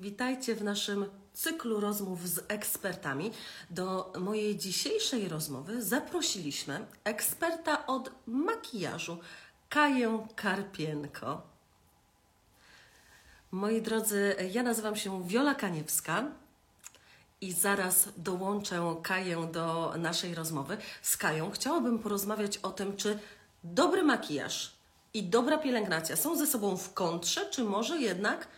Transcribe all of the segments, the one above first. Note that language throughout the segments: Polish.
Witajcie w naszym cyklu rozmów z ekspertami. Do mojej dzisiejszej rozmowy zaprosiliśmy eksperta od makijażu, Kaję Karpienko. Moi drodzy, ja nazywam się Wiola Kaniewska i zaraz dołączę Kaję do naszej rozmowy. Z Kają chciałabym porozmawiać o tym, czy dobry makijaż i dobra pielęgnacja są ze sobą w kontrze, czy może jednak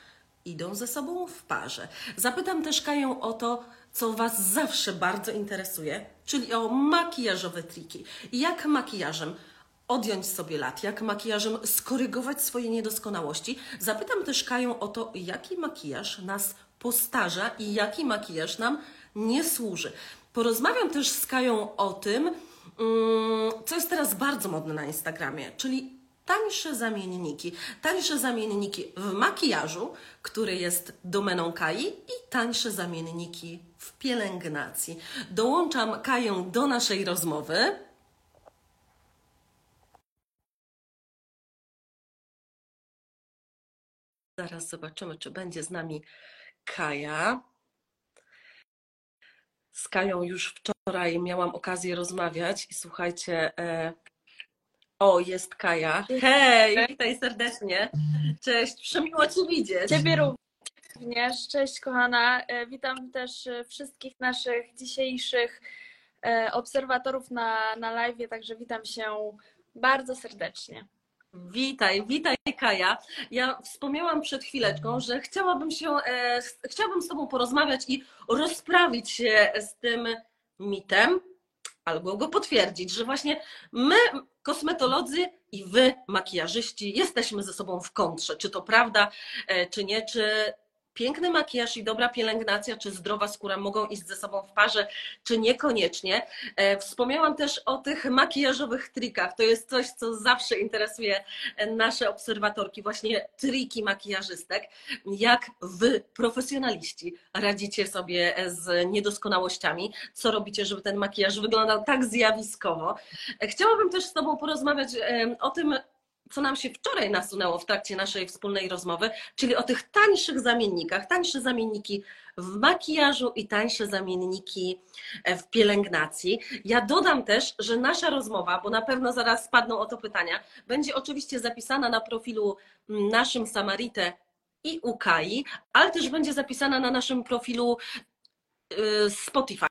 idą ze sobą w parze. Zapytam też Kaję o to, co Was zawsze bardzo interesuje, czyli o makijażowe triki. Jak makijażem odjąć sobie lat, jak makijażem skorygować swoje niedoskonałości. Zapytam też Kaję o to, jaki makijaż nas postarza i jaki makijaż nam nie służy. Porozmawiam też z Kają o tym, mm, co jest teraz bardzo modne na Instagramie, czyli tańsze zamienniki. Tańsze zamienniki w makijażu, który jest domeną Kai i tańsze zamienniki w pielęgnacji. Dołączam Kaję do naszej rozmowy. Zaraz zobaczymy, czy będzie z nami Kaja. Z Kają już wczoraj miałam okazję rozmawiać i słuchajcie, e, o, jest Kaja. Hej, witaj serdecznie. Cześć, przemiło Cię widzieć. Ciebie również. Cześć kochana. E, Witam też e, wszystkich naszych dzisiejszych e, obserwatorów na, na live, także witam się bardzo serdecznie. Witaj, witaj Kaja. Ja wspomniałam przed chwileczką, że chciałabym się, e, chciałabym z Tobą porozmawiać i rozprawić się z tym mitem, albo go potwierdzić, że właśnie my, kosmetolodzy i wy, makijażyści, jesteśmy ze sobą w kontrze. Czy to prawda, e, czy nie? Czy piękny makijaż i dobra pielęgnacja, czy zdrowa skóra mogą iść ze sobą w parze, czy niekoniecznie. E, wspomniałam też o tych makijażowych trikach. To jest coś, co zawsze interesuje nasze obserwatorki, właśnie triki makijażystek. Jak wy, profesjonaliści, radzicie sobie z niedoskonałościami? Co robicie, żeby ten makijaż wyglądał tak zjawiskowo? E, chciałabym też z tobą porozmawiać e, o tym, co nam się wczoraj nasunęło w trakcie naszej wspólnej rozmowy, czyli o tych tańszych zamiennikach. Tańsze zamienniki w makijażu i tańsze zamienniki e, w pielęgnacji. Ja dodam też, że nasza rozmowa, bo na pewno zaraz spadną o to pytania, będzie oczywiście zapisana na profilu naszym Samarite i Ukai, ale też będzie zapisana na naszym profilu Spotify.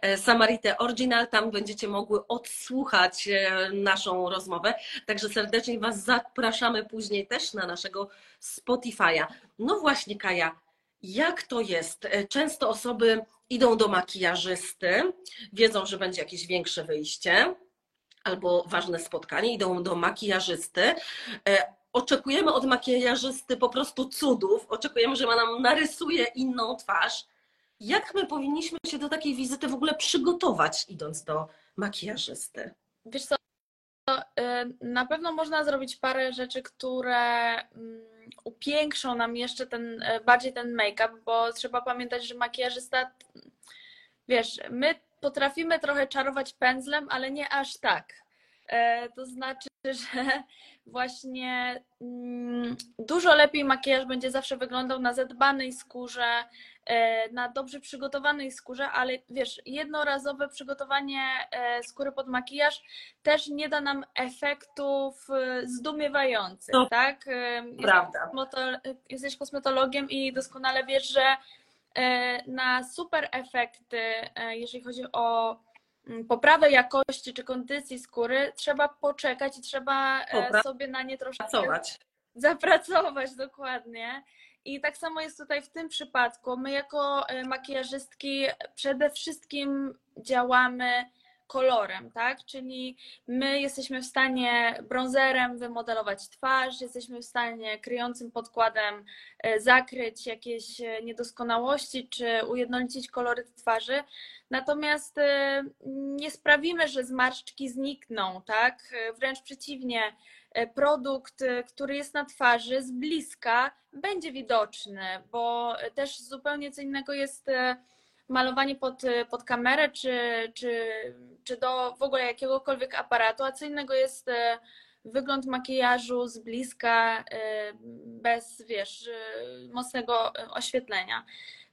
E, Samaritę Original, tam będziecie mogły odsłuchać e, naszą rozmowę. Także serdecznie Was zapraszamy później też na naszego Spotify'a. No właśnie, Kaja, jak to jest? Często osoby idą do makijażysty, wiedzą, że będzie jakieś większe wyjście albo ważne spotkanie, idą do makijażysty. Oczekujemy od makijażysty po prostu cudów, oczekujemy, że ma nam narysuje inną twarz jak my powinniśmy się do takiej wizyty w ogóle przygotować, idąc do makijażysty? Wiesz co, y, na pewno można zrobić parę rzeczy, które mm, upiększą nam jeszcze ten, y, bardziej ten make-up, bo trzeba pamiętać, że makijażysta, wiesz, my potrafimy trochę czarować pędzlem, ale nie aż tak. E, to znaczy, że właśnie mm, dużo lepiej makijaż będzie zawsze wyglądał na zadbanej skórze, e, na dobrze przygotowanej skórze, ale wiesz, jednorazowe przygotowanie e, skóry pod makijaż też nie da nam efektów zdumiewających, to tak? Prawda. Jesteś kosmetologiem i doskonale wiesz, że na super efekty, jeżeli chodzi o poprawę jakości czy kondycji skóry trzeba poczekać i trzeba e, sobie na nie troszkę Pracować. zapracować dokładnie. I tak samo jest tutaj w tym przypadku. My jako e, makijażystki przede wszystkim działamy kolorem, tak? Czyli my jesteśmy w stanie bronzerem wymodelować twarz, jesteśmy w stanie kryjącym podkładem e, zakryć jakieś e, niedoskonałości czy ujednolicić kolory twarzy. Natomiast e, nie sprawimy, że zmarszczki znikną, tak? Wręcz przeciwnie, produkt, który jest na twarzy z bliska będzie widoczny, bo też zupełnie co innego jest malowanie pod, pod kamerę, czy, czy, czy do w ogóle jakiegokolwiek aparatu, a co innego jest e, wygląd makijażu z bliska, bez, wiesz, mocnego oświetlenia.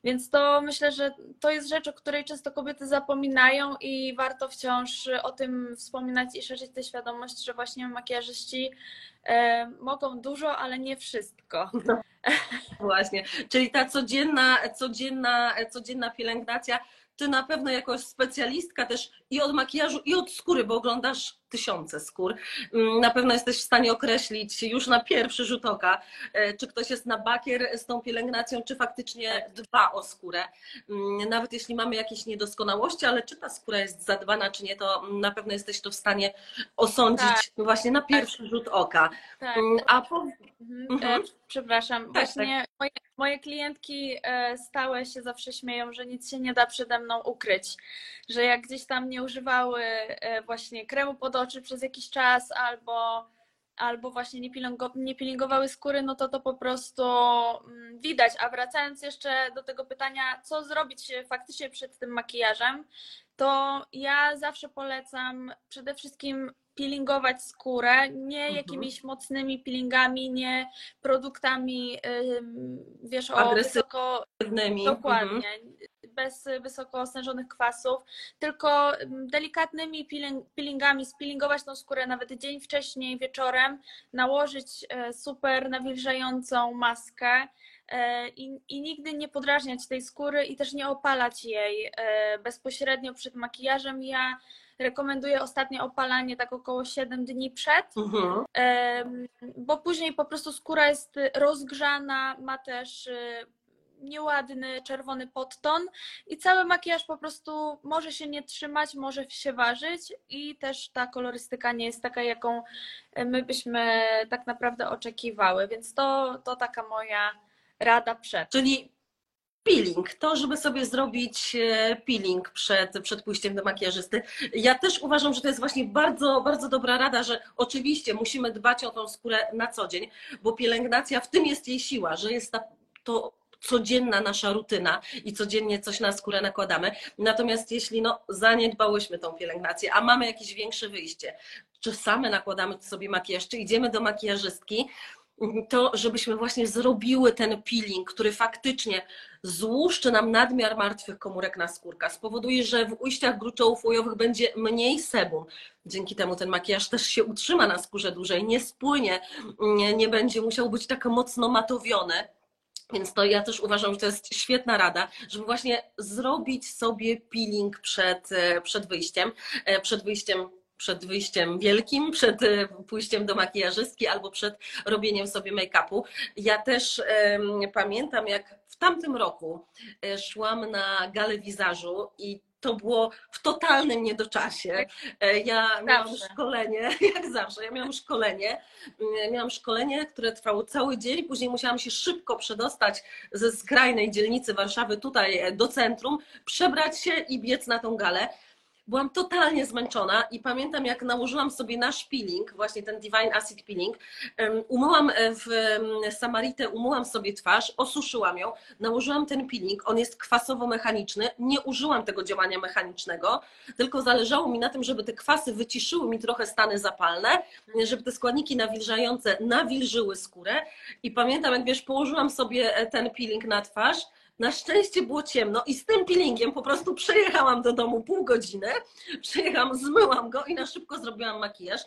Więc to myślę, że to jest rzecz, o której często kobiety zapominają i warto wciąż o tym wspominać i szerzyć tę świadomość, że właśnie makijażyści e, mogą dużo, ale nie wszystko. No, właśnie, czyli ta codzienna, codzienna, codzienna pielęgnacja ty na pewno jako specjalistka też i od makijażu, i od skóry, bo oglądasz tysiące skór, mm, na pewno jesteś w stanie określić już na pierwszy rzut oka, e, czy ktoś jest na bakier z tą pielęgnacją, czy faktycznie dba o skórę. Mm, nawet jeśli mamy jakieś niedoskonałości, ale czy ta skóra jest zadbana, czy nie, to na pewno jesteś to w stanie osądzić tak. właśnie na pierwszy rzut oka. Tak. Mm, a po... Mhm. mhm. E, przepraszam, tak, właśnie tak. Moje, moje klientki e, stałe się zawsze śmieją, że nic się nie da przede mną ukryć, że jak gdzieś tam nie używały właśnie kremu pod oczy przez jakiś czas albo, albo właśnie nie, pielęgo, nie pielęgowały skóry, no to to po prostu mm, widać. A wracając jeszcze do tego pytania, co zrobić faktycznie przed tym makijażem, to ja zawsze polecam przede wszystkim peelingować skórę, nie mhm. jakimiś mocnymi peelingami, nie produktami, wiesz, o wysoko... Dokładnie. Mhm bez wysoko stężonych kwasów, tylko delikatnymi peelingami speelingować tą skórę nawet dzień wcześniej, wieczorem, nałożyć e, super nawilżającą maskę e, i, i nigdy nie podrażniać tej skóry i też nie opalać jej e, bezpośrednio przed makijażem. Ja rekomenduję ostatnie opalanie tak około 7 dni przed, mhm. bo później po prostu skóra jest rozgrzana, ma też nieładny czerwony podton i cały makijaż po prostu może się nie trzymać, może się ważyć i też ta kolorystyka nie jest taka, jaką my byśmy tak naprawdę oczekiwały, więc to, to taka moja rada przed. Czyli peeling, to żeby sobie zrobić e, peeling przed, przed pójściem do makijażysty. Ja też uważam, że to jest właśnie bardzo, bardzo dobra rada, że oczywiście musimy dbać o tą skórę na co dzień, bo pielęgnacja, w tym jest jej siła, że jest ta, to codzienna nasza rutyna i codziennie coś na skórę nakładamy. Natomiast jeśli no, zaniedbałyśmy tą pielęgnację, a mamy jakieś większe wyjście, czy same nakładamy sobie makijaż, czy idziemy do makijażystki, to żebyśmy właśnie zrobiły ten peeling, który faktycznie złuszczy nam nadmiar martwych komórek na skórka, spowoduje, że w ujściach gruczołów łojowych będzie mniej sebum. Dzięki temu ten makijaż też się utrzyma na skórze dłużej, nie spłynie, nie, nie będzie musiał być tak mocno matowiony więc to ja też uważam, że to jest świetna rada, żeby właśnie zrobić sobie peeling przed, e, przed wyjściem, e, przed wyjściem przed wyjściem wielkim, przed e, pójściem do makijażystki albo przed robieniem sobie make-upu. Ja też um, pamiętam, jak w tamtym roku szłam na galę wizażu i to było w totalnym niedoczasie. E, ja miałam szkolenie, jak zawsze, ja miałam szkolenie, mm, miałam szkolenie, które trwało cały dzień, później musiałam się szybko przedostać ze skrajnej dzielnicy Warszawy tutaj e, do centrum, przebrać się i biec na tą galę byłam totalnie zmęczona i pamiętam, jak nałożyłam sobie nasz peeling, właśnie ten Divine Acid Peeling, umyłam e, w Samaritę, umyłam sobie twarz, osuszyłam ją, nałożyłam ten peeling, on jest kwasowo-mechaniczny, nie użyłam tego działania mechanicznego, tylko zależało mi na tym, żeby te kwasy wyciszyły mi trochę stany zapalne, żeby te składniki nawilżające nawilżyły skórę. I pamiętam, jak wiesz, położyłam sobie e, ten peeling na twarz, na szczęście było ciemno i z tym peelingiem po prostu przejechałam do domu pół godziny, przejechałam, zmyłam go i na szybko zrobiłam makijaż.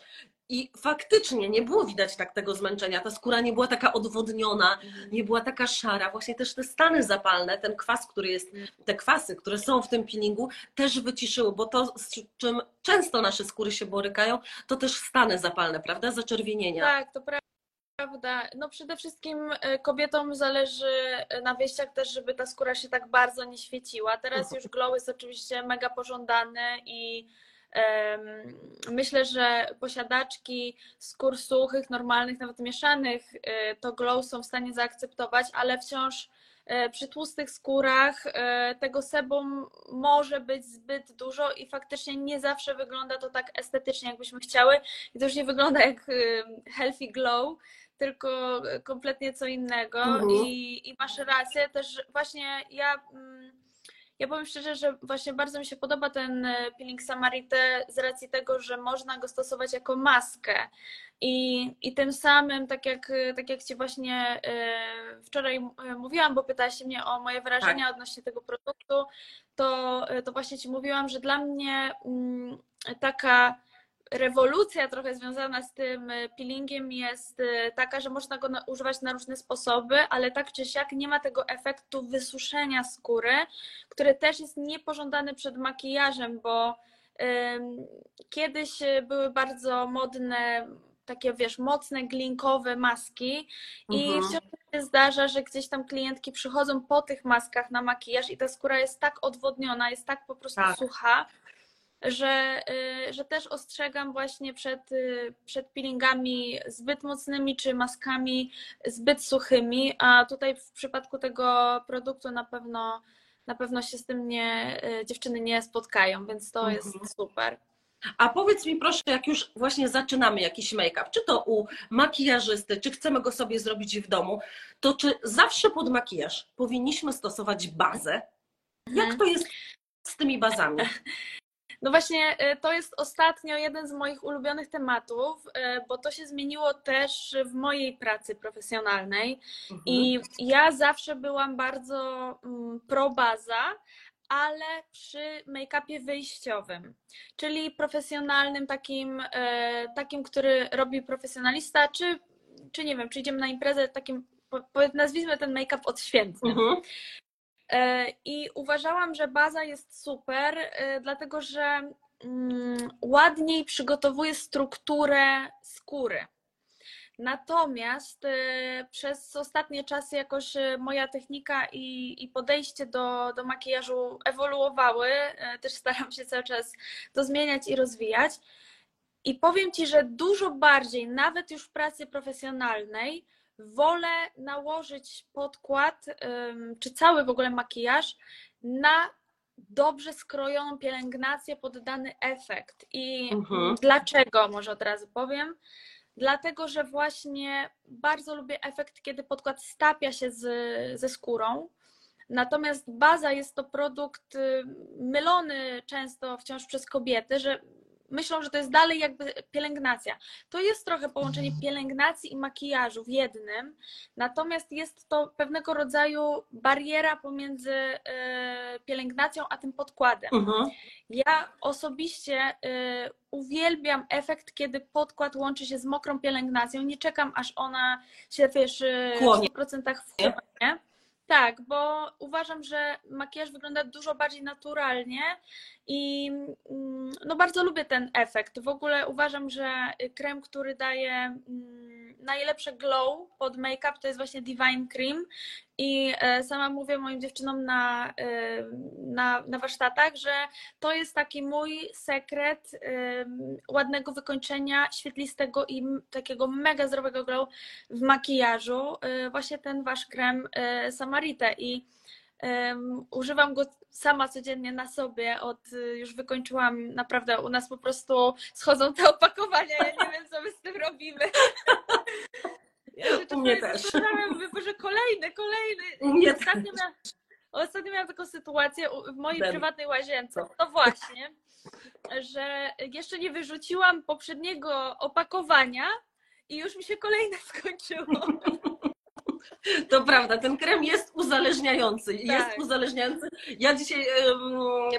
I faktycznie nie było widać tak tego zmęczenia. Ta skóra nie była taka odwodniona, nie była taka szara. Właśnie też te stany zapalne, ten kwas, który jest, te kwasy, które są w tym peelingu, też wyciszyły, bo to, z czym często nasze skóry się borykają, to też stany zapalne, prawda? Zaczerwienienia. Tak, to prawda prawda. No przede wszystkim e, kobietom zależy e, na wyjściach też, żeby ta skóra się tak bardzo nie świeciła. Teraz mhm. już glow jest oczywiście mega pożądany i myślę, że posiadaczki skór suchych, normalnych, nawet mieszanych, e, to glow są w stanie zaakceptować, ale wciąż przy tłustych skórach tego sebum może być zbyt dużo i faktycznie nie zawsze wygląda to tak estetycznie, jakbyśmy chciały. I to już nie wygląda jak healthy glow, tylko kompletnie co innego. Mhm. I, I masz rację, też właśnie ja. Mm, ja powiem szczerze, że właśnie bardzo mi się podoba ten e, peeling Samarite z racji tego, że można go stosować jako maskę. I, i tym samym, tak jak, tak jak Ci właśnie e, wczoraj e, mówiłam, bo pytałaś mnie o moje wrażenia tak. odnośnie tego produktu, to, to właśnie Ci mówiłam, że dla mnie mm, taka rewolucja trochę związana z tym e, peelingiem jest e, taka, że można go używać na różne sposoby, ale tak czy siak nie ma tego efektu wysuszenia skóry, który też jest niepożądany przed makijażem, bo kiedyś e, były bardzo modne takie, wiesz, mocne, glinkowe maski i mhm. wciąż się zdarza, że gdzieś tam klientki przychodzą po tych maskach na makijaż i ta skóra jest tak odwodniona, jest tak po prostu tak. sucha, że, y, że też ostrzegam właśnie przed, y, przed peelingami zbyt mocnymi czy maskami zbyt suchymi, a tutaj w przypadku tego produktu na pewno na pewno się z tym nie, y, dziewczyny nie spotkają, więc to mhm. jest super. A powiedz mi proszę, jak już właśnie zaczynamy jakiś make-up, czy to u makijażysty, czy chcemy go sobie zrobić w domu, to czy zawsze pod makijaż powinniśmy stosować bazę? Jak mhm. to jest z tymi bazami? No właśnie, e, to jest ostatnio jeden z moich ulubionych tematów, e, bo to się zmieniło też w mojej pracy profesjonalnej. Mhm. I ja zawsze byłam bardzo mm, pro baza, ale przy make-upie wyjściowym, czyli profesjonalnym, takim, e, takim, który robi profesjonalista, czy, czy nie wiem, czy idziemy na imprezę takim, nazwijmy ten make-up odświętnym. Mhm. E, I uważałam, że baza jest super, e, dlatego że mm, ładniej przygotowuje strukturę skóry. Natomiast e, przez ostatnie czasy jakoś moja technika i, i podejście do, do makijażu ewoluowały. Też staram się cały czas to zmieniać i rozwijać. I powiem Ci, że dużo bardziej, nawet już w pracy profesjonalnej, wolę nałożyć podkład, czy cały w ogóle makijaż na dobrze skrojoną pielęgnację pod dany efekt. I mhm. dlaczego, może od razu powiem? Dlatego, że właśnie bardzo lubię efekt, kiedy podkład stapia się z, ze skórą. Natomiast baza jest to produkt mylony często wciąż przez kobiety, że myślą, że to jest dalej jakby pielęgnacja. To jest trochę połączenie pielęgnacji i makijażu w jednym, natomiast jest to pewnego rodzaju bariera pomiędzy e, pielęgnacją a tym podkładem. Mhm. Ja osobiście e, uwielbiam efekt, kiedy podkład łączy się z mokrą pielęgnacją. Nie czekam, aż ona się, wiesz, e, w 100% wchłonie. Tak, bo uważam, że makijaż wygląda dużo bardziej naturalnie i mm, no bardzo lubię ten efekt. W ogóle uważam, że krem, który daje mm, najlepsze glow pod make-up to jest właśnie Divine Cream i e, sama mówię moim dziewczynom na, e, na, na warsztatach, że to jest taki mój sekret ładnego wykończenia, świetlistego i takiego mega zdrowego glow w makijażu. E, właśnie ten wasz krem Samarite i używam go sama codziennie na sobie. Od już wykończyłam naprawdę u nas po prostu schodzą te opakowania. Ja nie wiem, co my z tym robimy. Ja u mnie też. że kolejny, kolejny. mnie ostatnio, też. Miałam, ostatnio miałam taką sytuację w mojej Ben. prywatnej łazience. To właśnie, że jeszcze nie wyrzuciłam poprzedniego opakowania i już mi się kolejne skończyło. To prawda, ten krem jest uzależniający. Tak. Jest uzależniający. Ja dzisiaj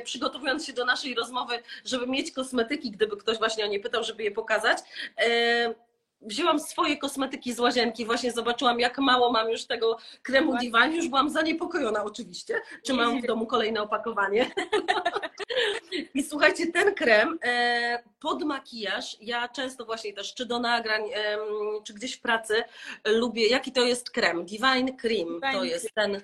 przygotowując się do naszej rozmowy, żeby mieć kosmetyki, gdyby ktoś właśnie o nie pytał, żeby je pokazać, wzięłam swoje kosmetyki z łazienki, właśnie zobaczyłam, jak mało mam już tego kremu Divine. Już byłam zaniepokojona oczywiście, czy mam w domu kolejne opakowanie. I słuchajcie, ten krem e, pod makijaż, ja często właśnie też, czy do nagrań, czy gdzieś w pracy, lubię, jaki to jest krem? Divine Cream, Divine to jest ten...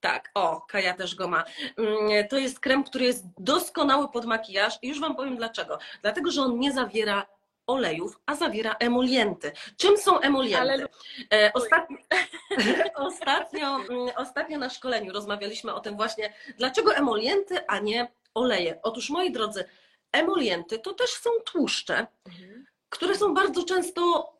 Tak, o, Kaja też go ma. Mm, to jest krem, który jest doskonały pod makijaż i już Wam powiem dlaczego. Dlatego, że on nie zawiera olejów, a zawiera emolienty. Czym są emolienty? Ale... E, ostatnio, ostatnio, mm, ostatnio na szkoleniu rozmawialiśmy o tym właśnie, dlaczego emolienty, a nie oleje. Otóż, moi drodzy, emolienty to też są tłuszcze, mhm. które są bardzo często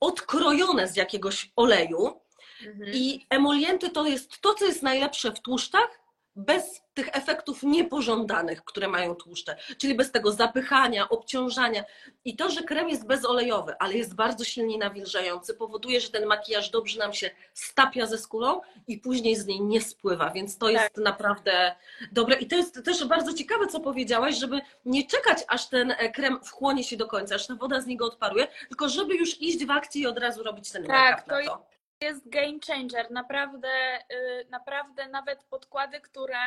odkrojone z jakiegoś oleju. Mhm. I emolienty to jest to, co jest najlepsze w tłuszczach, bez tych efektów niepożądanych, które mają tłuszcze, czyli bez tego zapychania, obciążania. I to, że krem jest bezolejowy, ale jest bardzo silnie nawilżający, powoduje, że ten makijaż dobrze nam się stapia ze skórą i później z niej nie spływa, więc to jest tak. naprawdę dobre. I to jest też bardzo ciekawe, co powiedziałaś, żeby nie czekać, aż ten e, krem wchłonie się do końca, aż ta woda z niego odparuje, tylko żeby już iść w akcji i od razu robić ten tak, to. to jest game changer. Naprawdę, y, naprawdę nawet podkłady, które,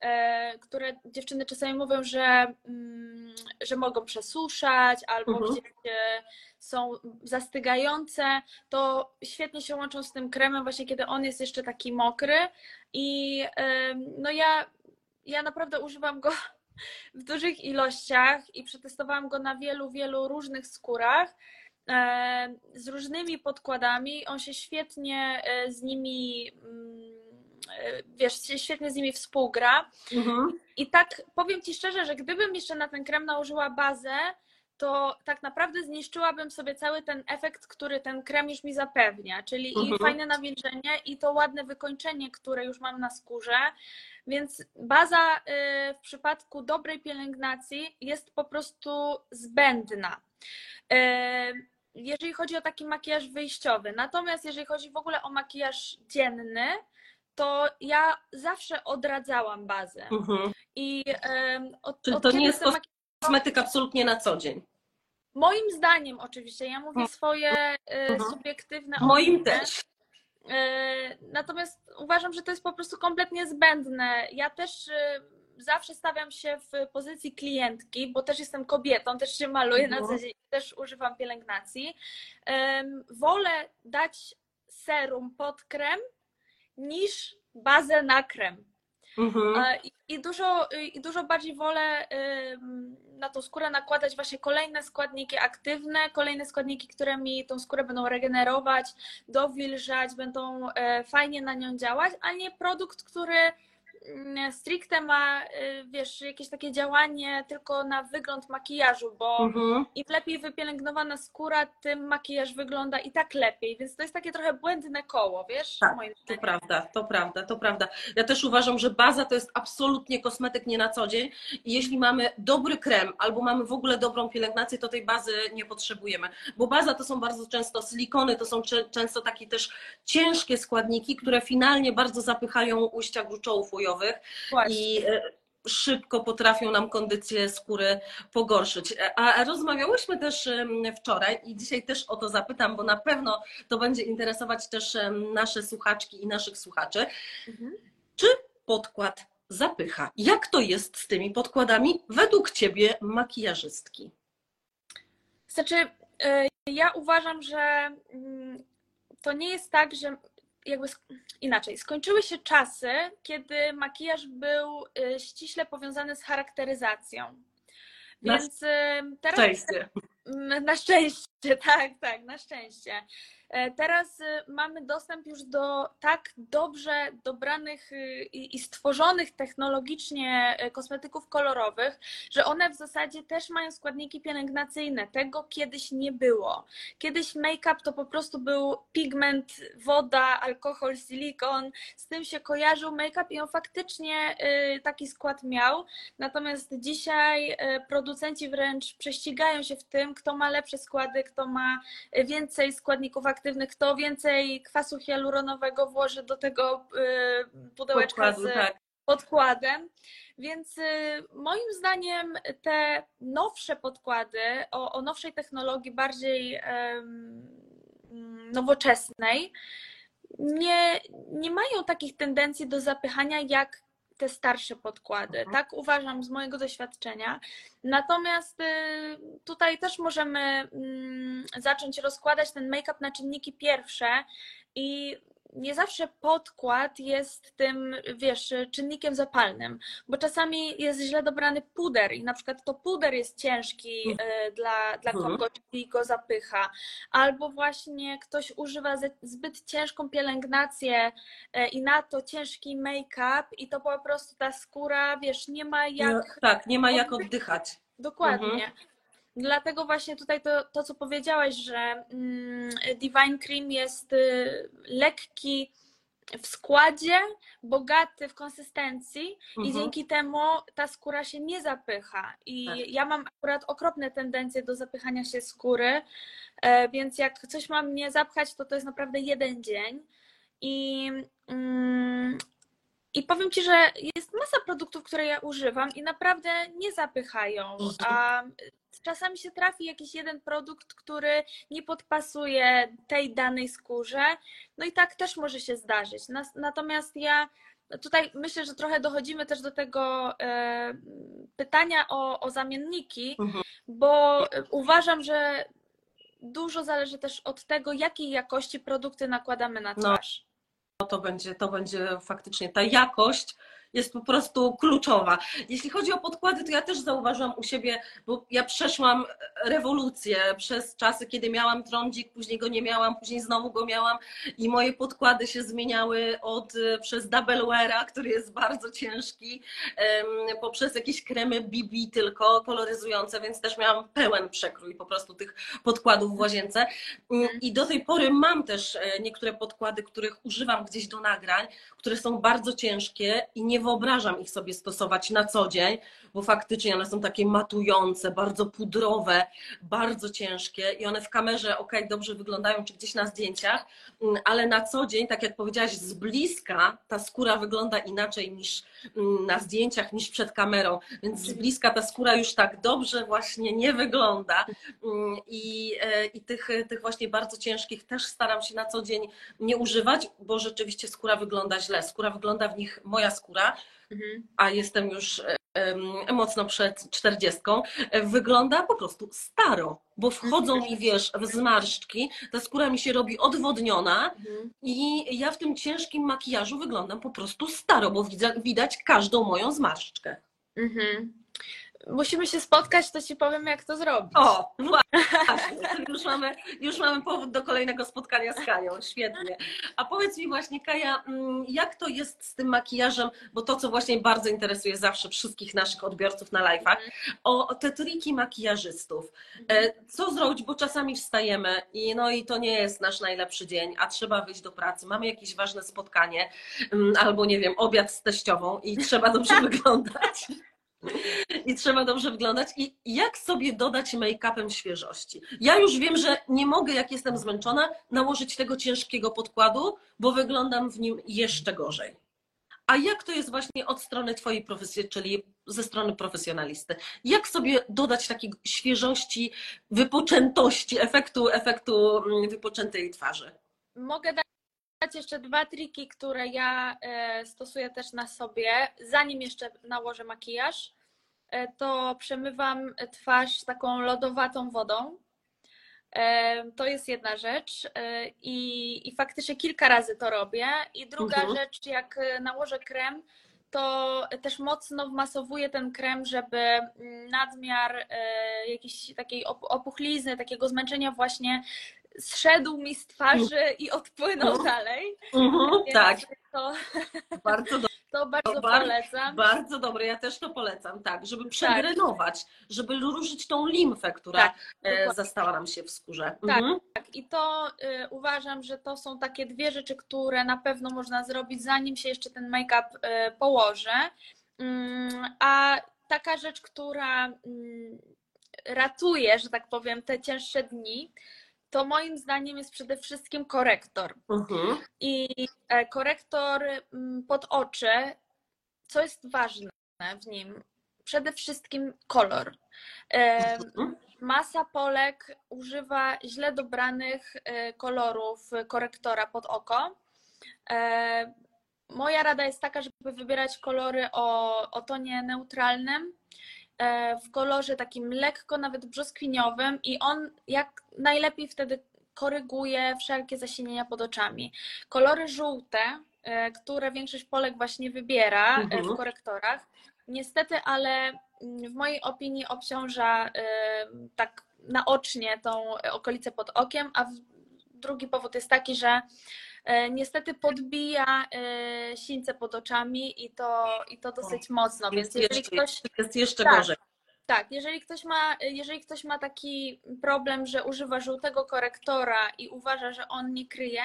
e, które dziewczyny czasami mówią, że, mm, że mogą przesuszać albo mhm. gdzieś są zastygające, to świetnie się łączą z tym kremem właśnie kiedy on jest jeszcze taki mokry i no ja, ja naprawdę używam go w dużych ilościach i przetestowałam go na wielu, wielu różnych skórach E, z różnymi podkładami. On się świetnie e, z nimi, mm, e, wiesz, świetnie z nimi współgra. Mhm. I tak powiem Ci szczerze, że gdybym jeszcze na ten krem nałożyła bazę, to tak naprawdę zniszczyłabym sobie cały ten efekt, który ten krem już mi zapewnia, czyli mhm. i fajne nawilżenie, i to ładne wykończenie, które już mam na skórze. Więc baza w przypadku dobrej pielęgnacji jest po prostu zbędna jeżeli chodzi o taki makijaż wyjściowy. Natomiast jeżeli chodzi w ogóle o makijaż dzienny, to ja zawsze odradzałam bazę. Mhm. I um, od, Czyli od to nie jest kosmetyk absolutnie na co dzień. Moim zdaniem oczywiście, ja mówię mhm. swoje e, mhm. subiektywne Moim opinie. też. E, natomiast uważam, że to jest po prostu kompletnie zbędne. Ja też e, zawsze stawiam się w pozycji klientki, bo też jestem kobietą, też się maluję na co dzień, też używam pielęgnacji. Wolę dać serum pod krem niż bazę na krem. Mhm. I, dużo, I dużo bardziej wolę na tą skórę nakładać właśnie kolejne składniki aktywne, kolejne składniki, które mi tą skórę będą regenerować, dowilżać, będą e, fajnie na nią działać, a nie produkt, który stricte ma, y, wiesz, jakieś takie działanie tylko na wygląd makijażu, bo mhm. im lepiej wypielęgnowana skóra, tym makijaż wygląda i tak lepiej, więc to jest takie trochę błędne koło, wiesz? Tak, to prawda, to prawda, to prawda. Ja też uważam, że baza to jest absolutnie kosmetyk nie na co dzień i jeśli mamy dobry krem albo mamy w ogóle dobrą pielęgnację, to tej bazy nie potrzebujemy, bo baza to są bardzo często silikony, to są często takie też ciężkie składniki, które finalnie bardzo zapychają ujścia gruczołów Właśnie. i e, szybko potrafią nam kondycję skóry pogorszyć. A rozmawiałyśmy też wczoraj i dzisiaj też o to zapytam, bo na pewno to będzie interesować też nasze słuchaczki i naszych słuchaczy. Mhm. Czy podkład zapycha? Jak to jest z tymi podkładami według Ciebie makijażystki? Znaczy, e, ja uważam, że mm, to nie jest tak, że jakby inaczej, skończyły się czasy, kiedy makijaż był y, ściśle powiązany z charakteryzacją. Więc na y, teraz. Szczęście. Na szczęście, tak, tak, na szczęście. E, teraz y, mamy dostęp już do tak dobrze dobranych y, i stworzonych technologicznie e, kosmetyków kolorowych, że one w zasadzie też mają składniki pielęgnacyjne. Tego kiedyś nie było. Kiedyś make-up to po prostu był pigment, woda, alkohol, silikon. Z tym się kojarzył make-up i on faktycznie y, taki skład miał. Natomiast dzisiaj producenci wręcz prześcigają się w tym, kto ma lepsze składy, kto ma więcej składników aktywnych aktywny, kto więcej kwasu hialuronowego włoży do tego y, pudełeczka Podkładu, z tak. podkładem. Więc y, moim zdaniem te nowsze podkłady o, o nowszej technologii, bardziej nowoczesnej, nie, nie mają takich tendencji do zapychania jak te starsze podkłady. Mhm. Tak uważam z mojego doświadczenia. Natomiast y, tutaj też możemy mm, zacząć rozkładać ten make-up na czynniki pierwsze i nie zawsze podkład jest tym, wiesz, czynnikiem zapalnym, bo czasami jest źle dobrany puder i na przykład to puder jest ciężki mm. e, dla, dla mhm. kogoś i go zapycha, albo właśnie ktoś używa zbyt ciężką pielęgnację e, i na to ciężki make-up i to po prostu ta skóra, wiesz, nie ma jak... No, tak, nie ma jak oddychać. Dokładnie. Mhm. Dlatego właśnie tutaj to, to co powiedziałaś, że mm, Divine Cream jest y, lekki w składzie, bogaty w konsystencji i Mhm. dzięki temu ta skóra się nie zapycha. I Tak. ja mam akurat okropne tendencje do zapychania się skóry, e, więc jak coś ma mnie zapchać, to to jest naprawdę jeden dzień. I, mm, I powiem Ci, że jest masa produktów, które ja używam i naprawdę nie zapychają. Mhm. A czasami się trafi jakiś jeden produkt, który nie podpasuje tej danej skórze. No i tak też może się zdarzyć. Natomiast ja tutaj myślę, że trochę dochodzimy też do tego e, pytania o, o zamienniki, Mhm. bo uważam, że dużo zależy też od tego, jakiej jakości produkty nakładamy na No. twarz. No to będzie, to będzie faktycznie ta jakość jest po prostu kluczowa. Jeśli chodzi o podkłady, to ja też zauważyłam u siebie, bo ja przeszłam rewolucję przez czasy, kiedy miałam trądzik, później go nie miałam, później znowu go miałam i moje podkłady się zmieniały od przez Double Weara, który jest bardzo ciężki, poprzez jakieś kremy BB tylko koloryzujące, więc też miałam pełen przekrój po prostu tych podkładów w łazience. I do tej pory mam też e, niektóre podkłady, których używam gdzieś do nagrań, które są bardzo ciężkie i nie wyobrażam ich sobie stosować na co dzień, bo faktycznie one są takie matujące, bardzo pudrowe, bardzo ciężkie i one w kamerze, ok, dobrze wyglądają, czy gdzieś na zdjęciach, mm, ale na co dzień, tak jak powiedziałaś, z bliska ta skóra wygląda inaczej niż mm, na zdjęciach, niż przed kamerą, więc z bliska ta skóra już tak dobrze właśnie nie wygląda Mm, i, e, i tych, tych właśnie bardzo ciężkich też staram się na co dzień nie używać, bo rzeczywiście skóra wygląda źle. Skóra wygląda w nich, moja skóra, Mhm. a jestem już em, mocno przed czterdziestką, e, wygląda po prostu staro, bo wchodzą mi, wiesz, w zmarszczki, ta skóra mi się robi odwodniona Mhm. i ja w tym ciężkim makijażu wyglądam po prostu staro, bo widać, widać każdą moją zmarszczkę. Mhm. Musimy się spotkać, to ci powiem, jak to zrobić. O, właśnie, już mamy, już mamy powód do kolejnego spotkania z Kają, świetnie. A powiedz mi właśnie, Kaja, mm, jak to jest z tym makijażem, bo to, co właśnie bardzo interesuje zawsze wszystkich naszych odbiorców na live'ach, o, te triki makijażystów. E, Co zrobić, bo czasami wstajemy i no i to nie jest nasz najlepszy dzień, a trzeba wyjść do pracy, mamy jakieś ważne spotkanie, mm, albo nie wiem, obiad z teściową i trzeba dobrze wyglądać. I trzeba dobrze wyglądać. I jak sobie dodać make-upem świeżości? Ja już wiem, że nie mogę, jak jestem zmęczona, nałożyć tego ciężkiego podkładu, bo wyglądam w nim jeszcze gorzej. A jak to jest właśnie od strony Twojej profesji, czyli ze strony profesjonalisty? Jak sobie dodać takiej świeżości, wypoczętości, efektu, efektu mm, wypoczętej twarzy? Mogę dać jeszcze dwa triki, które ja e, stosuję też na sobie, zanim jeszcze nałożę makijaż. E, To przemywam twarz taką lodowatą wodą. E, To jest jedna rzecz i, i faktycznie kilka razy to robię. I druga Mhm. rzecz, jak nałożę krem, to też mocno wmasowuję ten krem, żeby mm, nadmiar jakiejś takiej op- opuchlizny, takiego zmęczenia właśnie zszedł mi z twarzy i odpłynął Mhm. dalej. Więc tak, To, bardzo do, to bardzo Bar- polecam. bardzo dobre. Ja też to polecam, tak, żeby przedrenować, żeby ruszyć tą limfę, która Tak, e, zastała nam się w skórze. Tak. Mhm. Tak, i to y, uważam, że to są takie dwie rzeczy, które na pewno można zrobić, zanim się jeszcze ten make-up y, położy. Mm, a taka rzecz, która mm, ratuje, że tak powiem, te cięższe dni, to moim zdaniem jest przede wszystkim korektor. Mhm. I e, korektor mm, pod oczy, co jest ważne w nim? Przede wszystkim kolor. E, Mhm. Masa Polek używa źle dobranych e, kolorów korektora pod oko. Moja rada jest taka, żeby wybierać kolory o, o tonie neutralnym, w kolorze takim lekko nawet brzoskwiniowym i on jak najlepiej wtedy koryguje wszelkie zasinienia pod oczami. Kolory żółte, e, które większość Polek właśnie wybiera e, Mhm. w korektorach, niestety, ale mm, w mojej opinii obciąża e, tak naocznie tą okolicę pod okiem, a drugi powód jest taki, że e, niestety podbija e, sińce pod oczami i to, i to dosyć mocno, więc Jest jeżeli jeszcze, ktoś jest jeszcze Tak. gorzej. tak, jeżeli ktoś, ma, jeżeli ktoś ma taki problem, że używa żółtego korektora i uważa, że on nie kryje,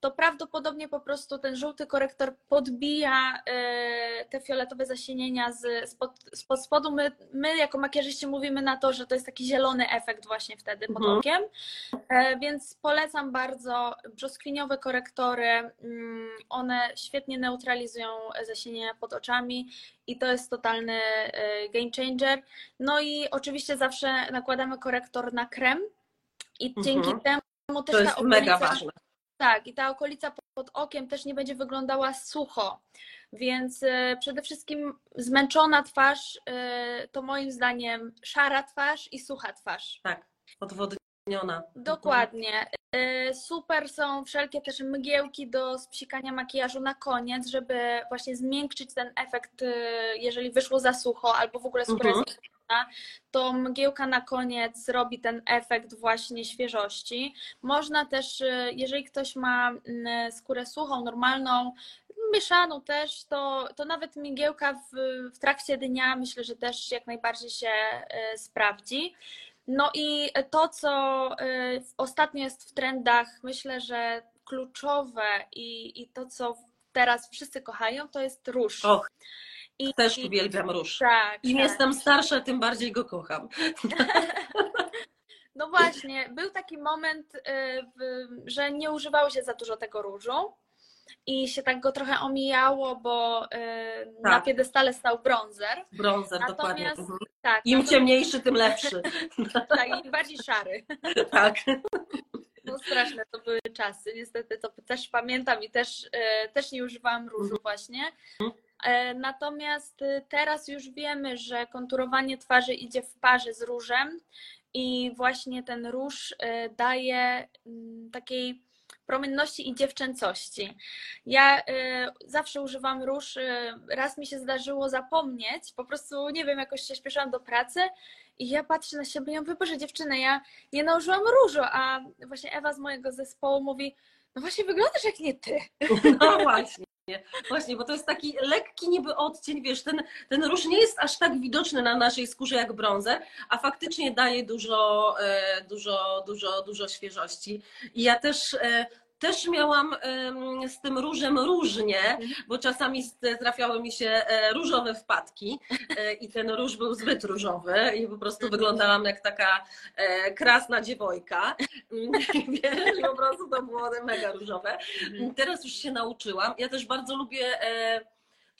to prawdopodobnie po prostu ten żółty korektor podbija e, te fioletowe zasienienia z, spod, spod spodu. My, my jako makijażyści mówimy na to, że to jest taki zielony efekt właśnie wtedy pod Mhm. okiem, E, więc polecam bardzo brzoskwiniowe korektory. Mm, One świetnie neutralizują zasienienia pod oczami i to jest totalny e, game changer. No i oczywiście zawsze nakładamy korektor na krem i Mhm. dzięki temu też To ta jest okolica, mega ważne. Tak, i ta okolica pod okiem też nie będzie wyglądała sucho. Więc e, przede wszystkim zmęczona twarz e, to moim zdaniem szara twarz i sucha twarz. Tak, odwodniona. Dokładnie. E, Super są wszelkie też mgiełki do spsikania makijażu na koniec, żeby właśnie zmiękczyć ten efekt, jeżeli wyszło za sucho albo w ogóle skóra Mhm. jest to mgiełka na koniec robi ten efekt właśnie świeżości. Można też, e, jeżeli ktoś ma mm, skórę suchą, normalną, mieszaną też, to, to nawet mgiełka w, w trakcie dnia myślę, że też jak najbardziej się e, sprawdzi. No i to, co y, ostatnio jest w trendach, myślę, że kluczowe i, i to, co teraz wszyscy kochają, to jest róż. Och, I, też uwielbiam róż. tak, Im tak. jestem starsza, tym bardziej go kocham. No właśnie, był taki moment, y, że nie używało się za dużo tego różu i się tak go trochę omijało, bo y, na Tak. piedestale stał bronzer. Brązer, dokładnie. Natomiast Mhm. tak, Im natomiast- ciemniejszy, tym lepszy. tak, im bardziej szary. tak. No straszne to były czasy. Niestety to też pamiętam i też, e, też nie używałam różu właśnie. E, Natomiast e, teraz już wiemy, że konturowanie twarzy idzie w parze z różem i właśnie ten róż e, daje mm, takiej promienności i dziewczęcości. Ja e, zawsze używam róż. Raz mi się zdarzyło zapomnieć, po prostu nie wiem, jakoś się śpieszyłam do pracy i ja patrzę na siebie i mówię, Boże dziewczyny, ja nie nałożyłam różu, a właśnie Ewa z mojego zespołu mówi, no właśnie wyglądasz jak nie ty. No właśnie. Właśnie, bo to jest taki lekki niby odcień, wiesz, ten, ten róż nie jest aż tak widoczny na naszej skórze jak brązer, a faktycznie daje dużo, e, dużo, dużo, dużo świeżości. I ja też, e, też miałam z tym różem różnie, bo czasami trafiały mi się e, różowe wpadki e, i ten róż był zbyt różowy i po prostu wyglądałam jak taka e, krasna dziewojka. Wiesz, po prostu to było mega różowe. Teraz już się nauczyłam. Ja też bardzo lubię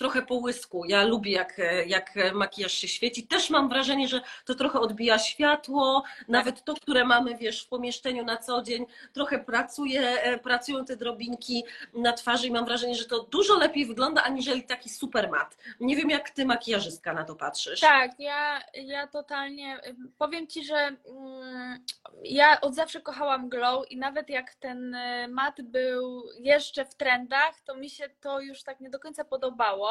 trochę połysku. Ja lubię, jak, e, jak makijaż się świeci. Też mam wrażenie, że to trochę odbija światło. Nawet to, które mamy, wiesz, w pomieszczeniu na co dzień, trochę pracuje, e, pracują te drobinki na twarzy i mam wrażenie, że to dużo lepiej wygląda, aniżeli taki super mat. Nie wiem, jak ty, makijażystka, na to patrzysz. Tak, ja, ja totalnie powiem ci, że mm, ja od zawsze kochałam glow i nawet jak ten y, mat był jeszcze w trendach, to mi się to już tak nie do końca podobało.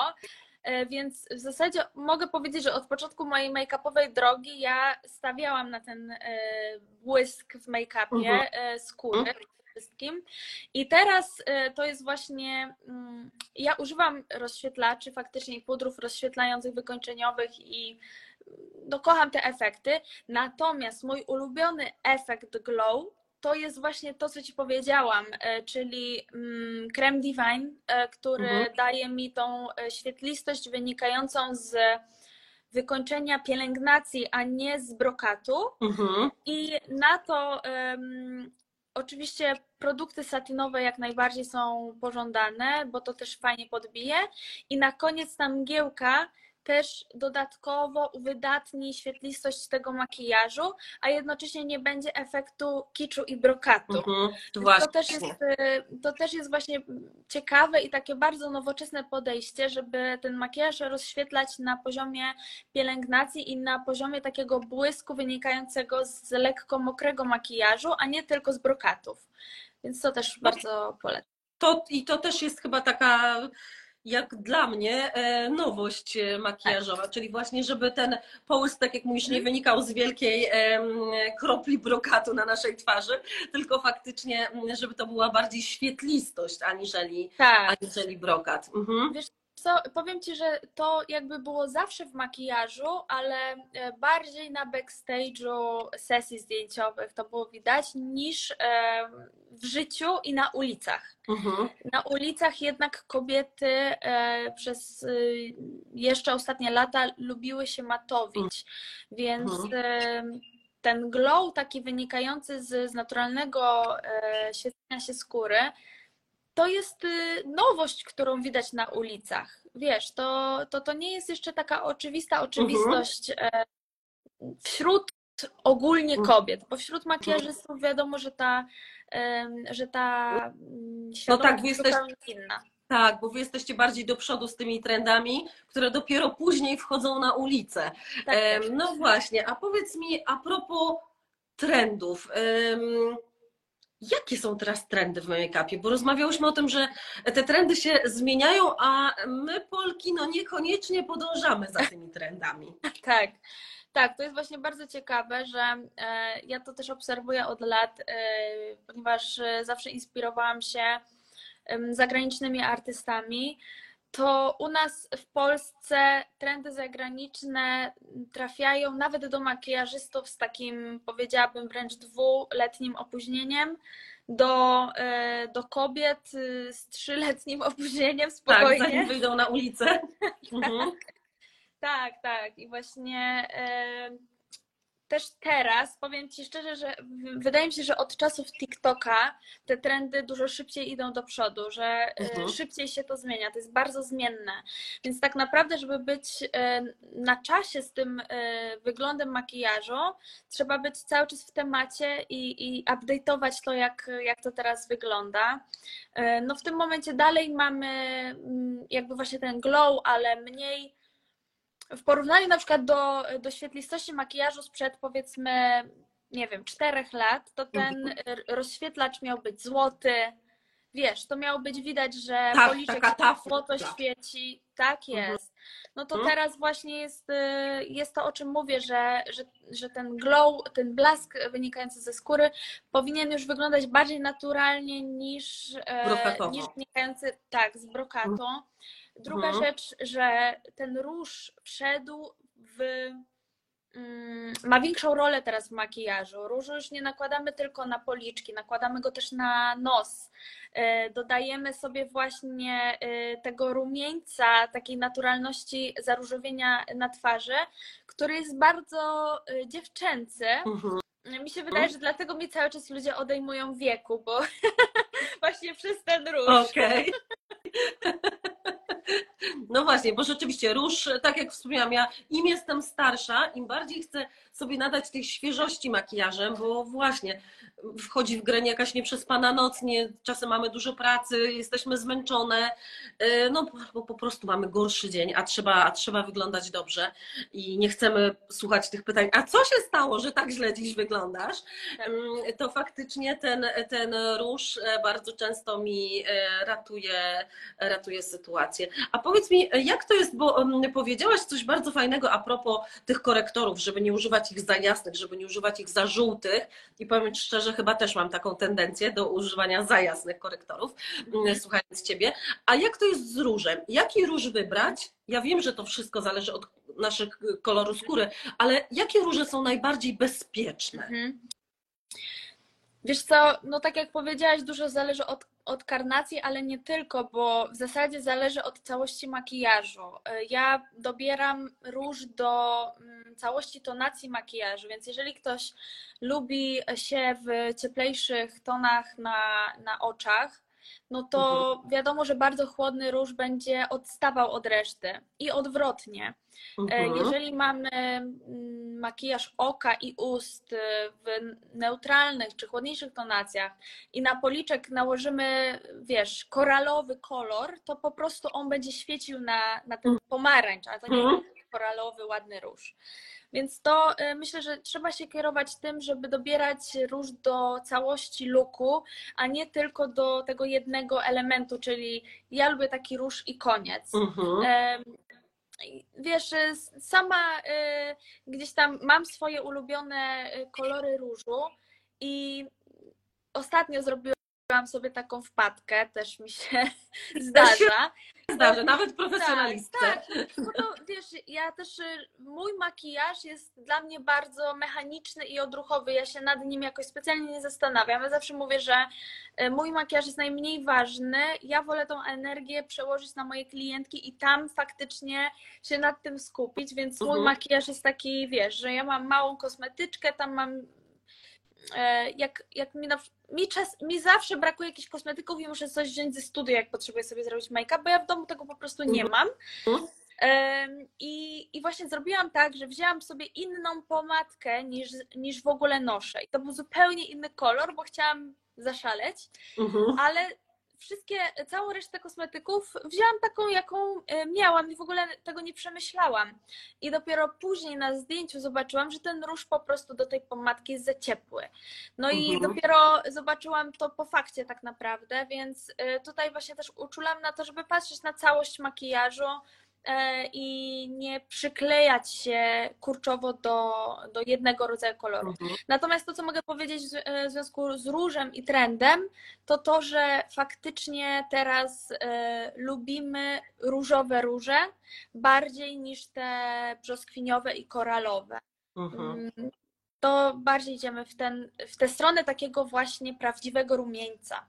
E, Więc w zasadzie mogę powiedzieć, że od początku mojej make-upowej drogi ja stawiałam na ten e, błysk w make-upie Mhm. e, skóry przede wszystkim. I teraz to jest właśnie. mm, Ja używam rozświetlaczy faktycznie pudrów rozświetlających, wykończeniowych i no, kocham te efekty. Natomiast mój ulubiony efekt glow to jest właśnie to, co Ci powiedziałam, e, czyli mm, krem Divine, e, który Mhm. daje mi tą e, świetlistość wynikającą z wykończenia pielęgnacji, a nie z brokatu. Mhm. I na to em, oczywiście produkty satinowe jak najbardziej są pożądane, bo to też fajnie podbije. I na koniec ta mgiełka też dodatkowo uwydatni świetlistość tego makijażu, a jednocześnie nie będzie efektu kiczu i brokatu. Mhm. To też, jest, y, to też jest właśnie ciekawe i takie bardzo nowoczesne podejście, żeby ten makijaż rozświetlać na poziomie pielęgnacji i na poziomie takiego błysku wynikającego z lekko mokrego makijażu, a nie tylko z brokatów. Więc to też bardzo polecam. To, I to też jest chyba taka, jak dla mnie, e, nowość e, makijażowa, czyli właśnie, żeby ten połysk, tak jak mówisz, nie wynikał z wielkiej kropli brokatu na naszej twarzy, tylko faktycznie, żeby to była bardziej świetlistość, aniżeli, Tak. aniżeli brokat. Mhm. Co, powiem Ci, że to jakby było zawsze w makijażu, ale e, bardziej na backstage'u sesji zdjęciowych to było widać niż e, w życiu i na ulicach. Mhm. Na ulicach jednak kobiety e, przez e, jeszcze ostatnie lata lubiły się matowić, więc e, ten glow taki wynikający z, z naturalnego świecenia się skóry to jest y, nowość, którą widać na ulicach. Wiesz, to, to, to nie jest jeszcze taka oczywista oczywistość e, wśród ogólnie kobiet, bo wśród makijażystów wiadomo, że ta, że ta mm, świadomość tak, jest zupełnie inna. Tak, bo wy jesteście bardziej do przodu z tymi trendami, które dopiero później wchodzą na ulicę. Tak no właśnie, a powiedz mi a propos trendów. em, Jakie są teraz trendy w make-upie? Bo rozmawiałyśmy o tym, że te trendy się zmieniają, a my, Polki, no niekoniecznie podążamy za tymi trendami. Tak, tak, to jest właśnie bardzo ciekawe, że e, ja to też obserwuję od lat, e, ponieważ e, zawsze inspirowałam się zagranicznymi artystami. To u nas w Polsce trendy zagraniczne trafiają nawet do makijażystów z takim, powiedziałabym, wręcz dwuletnim opóźnieniem, do, e, do kobiet y, z trzyletnim opóźnieniem Tak, spokojnie. zanim wyjdą na ulicę. Mhm. Tak, tak. I właśnie e, też teraz powiem Ci szczerze, że wydaje mi się, że od czasów TikToka te trendy dużo szybciej idą do przodu, że e, Mhm. szybciej się to zmienia. To jest bardzo zmienne. Więc tak naprawdę, żeby być e, na czasie z tym e, wyglądem makijażu, trzeba być cały czas w temacie i, i update'ować to, jak, jak to teraz wygląda. No w tym momencie dalej mamy mm, jakby właśnie ten glow, ale mniej w porównaniu na przykład do, do świetlistości makijażu sprzed powiedzmy, nie wiem, czterech lat, to ten r- rozświetlacz miał być złoty. Wiesz, to miało być widać, że Tak, policzek złoto świeci. Tak Mhm. jest. No to Mhm. teraz właśnie jest, y, jest to, o czym mówię, że, że, że ten glow, ten blask wynikający ze skóry powinien już wyglądać bardziej naturalnie niż, e, Brokatowo. niż wynikający tak, z brokatu. Druga Mhm. rzecz, że ten róż wszedł w. mm, Ma większą rolę teraz w makijażu. Różu już nie nakładamy tylko na policzki, nakładamy go też na nos. E, Dodajemy sobie właśnie e, tego rumieńca, takiej naturalności zaróżowienia na twarzy, który jest bardzo e, dziewczęcy. Mhm. Mi się wydaje, że dlatego mi cały czas ludzie odejmują wieku, bo właśnie przez ten róż. Okej. No właśnie, bo rzeczywiście róż, tak jak wspomniałam, ja im jestem starsza, im bardziej chcę sobie nadać tej świeżości makijażem, bo właśnie wchodzi w grę jakaś nieprzespana noc, nie, czasem mamy dużo pracy, jesteśmy zmęczone, yy, no bo po prostu mamy gorszy dzień, a trzeba, a trzeba wyglądać dobrze i nie chcemy słuchać tych pytań, a co się stało, że tak źle dziś wyglądasz? Tak. Ym, To faktycznie ten, ten róż e, bardzo często mi e, ratuje, ratuje sytuację. A powiedz mi, jak to jest, bo ym, powiedziałaś coś bardzo fajnego a propos tych korektorów, żeby nie używać ich za jasnych, żeby nie używać ich za żółtych i powiem Ci szczerze, chyba też mam taką tendencję do używania za jasnych korektorów, ym, słuchając Ciebie. A jak to jest z różem? Jaki róż wybrać? Ja wiem, że to wszystko zależy od naszych y, koloru skóry, ale jakie róże są najbardziej bezpieczne? Mhm. Wiesz co, no tak jak powiedziałaś, dużo zależy od, od karnacji, ale nie tylko, bo w zasadzie zależy od całości makijażu. Y, Ja dobieram róż do mm, całości tonacji makijażu, więc jeżeli ktoś lubi się w cieplejszych tonach na, na oczach, no to wiadomo, że bardzo chłodny róż będzie odstawał od reszty i odwrotnie. E, Mhm. Jeżeli mamy mm, makijaż oka i ust y, w neutralnych czy chłodniejszych tonacjach i na policzek nałożymy, wiesz, koralowy kolor, to po prostu on będzie świecił na, na ten pomarańcz, a to nie Mhm. jest koralowy, ładny róż. Więc to y, myślę, że trzeba się kierować tym, żeby dobierać róż do całości looku, a nie tylko do tego jednego elementu, czyli ja lubię taki róż i koniec. Mhm. Wiesz, y, sama y, gdzieś tam mam swoje ulubione kolory różu i ostatnio zrobiłam zrobiłam sobie taką wpadkę, też mi się zdarza. Zdarza, nawet profesjonalistce. Tak, tak, bo to wiesz, ja też, y, mój makijaż jest dla mnie bardzo mechaniczny i odruchowy, ja się nad nim jakoś specjalnie nie zastanawiam. Ja zawsze mówię, że y, mój makijaż jest najmniej ważny, ja wolę tą energię przełożyć na moje klientki i tam faktycznie się nad tym skupić, więc mój Mhm. makijaż jest taki, wiesz, że ja mam małą kosmetyczkę, tam mam jak, jak mi, na, mi, czas, mi zawsze brakuje jakichś kosmetyków i muszę coś wziąć ze studia, jak potrzebuję sobie zrobić make-up, bo ja w domu tego po prostu nie mam. Mhm. I, I właśnie zrobiłam tak, że wzięłam sobie inną pomadkę niż, niż w ogóle noszę. I to był zupełnie inny kolor, bo chciałam zaszaleć, Mhm. ale wszystkie, całą resztę kosmetyków wzięłam taką, jaką e, miałam i w ogóle tego nie przemyślałam. I dopiero później na zdjęciu zobaczyłam, że ten róż po prostu do tej pomadki jest za ciepły. No i Mhm. dopiero zobaczyłam to po fakcie tak naprawdę, więc e, tutaj właśnie też uczulam na to, żeby patrzeć na całość makijażu i nie przyklejać się kurczowo do, do jednego rodzaju koloru. Mhm. Natomiast to, co mogę powiedzieć w e, związku z różem i trendem, to to, że faktycznie teraz e, lubimy różowe róże bardziej niż te brzoskwiniowe i koralowe. Mhm. Mm, To bardziej idziemy w, ten, w tę stronę takiego właśnie prawdziwego rumieńca.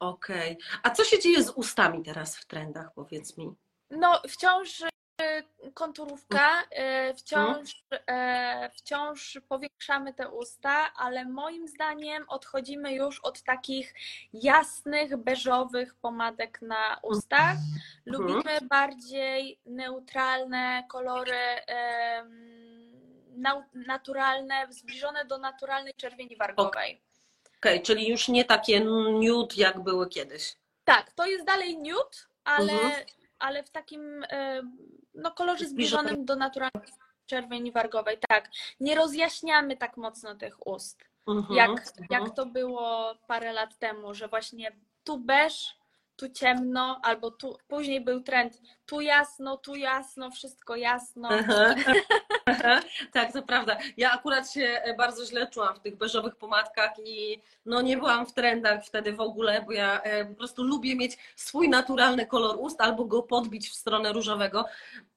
Okej. A co się dzieje z ustami teraz w trendach, powiedz mi? No, wciąż e, konturówka, e, wciąż, e, wciąż powiększamy te usta, ale moim zdaniem odchodzimy już od takich jasnych, beżowych pomadek na ustach. Lubimy bardziej neutralne kolory, naturalne, zbliżone do naturalnej czerwieni wargowej. Okej, czyli już nie takie nude, jak były kiedyś. Tak, to jest dalej nude, ale, Mhm. Ale w takim e, no, kolorze Zbliżonym. do naturalnej czerwieni wargowej. Tak, nie rozjaśniamy tak mocno tych ust, Mhm. jak, Mhm. jak to było parę lat temu, że właśnie tu beż, tu ciemno, albo tu, później był trend tu jasno, tu jasno, wszystko jasno. Aha. Aha. Tak, to prawda. Ja akurat się e, bardzo źle czułam w tych beżowych pomadkach i no nie byłam w trendach wtedy w ogóle, bo ja e, po prostu lubię mieć swój naturalny kolor ust albo go podbić w stronę różowego.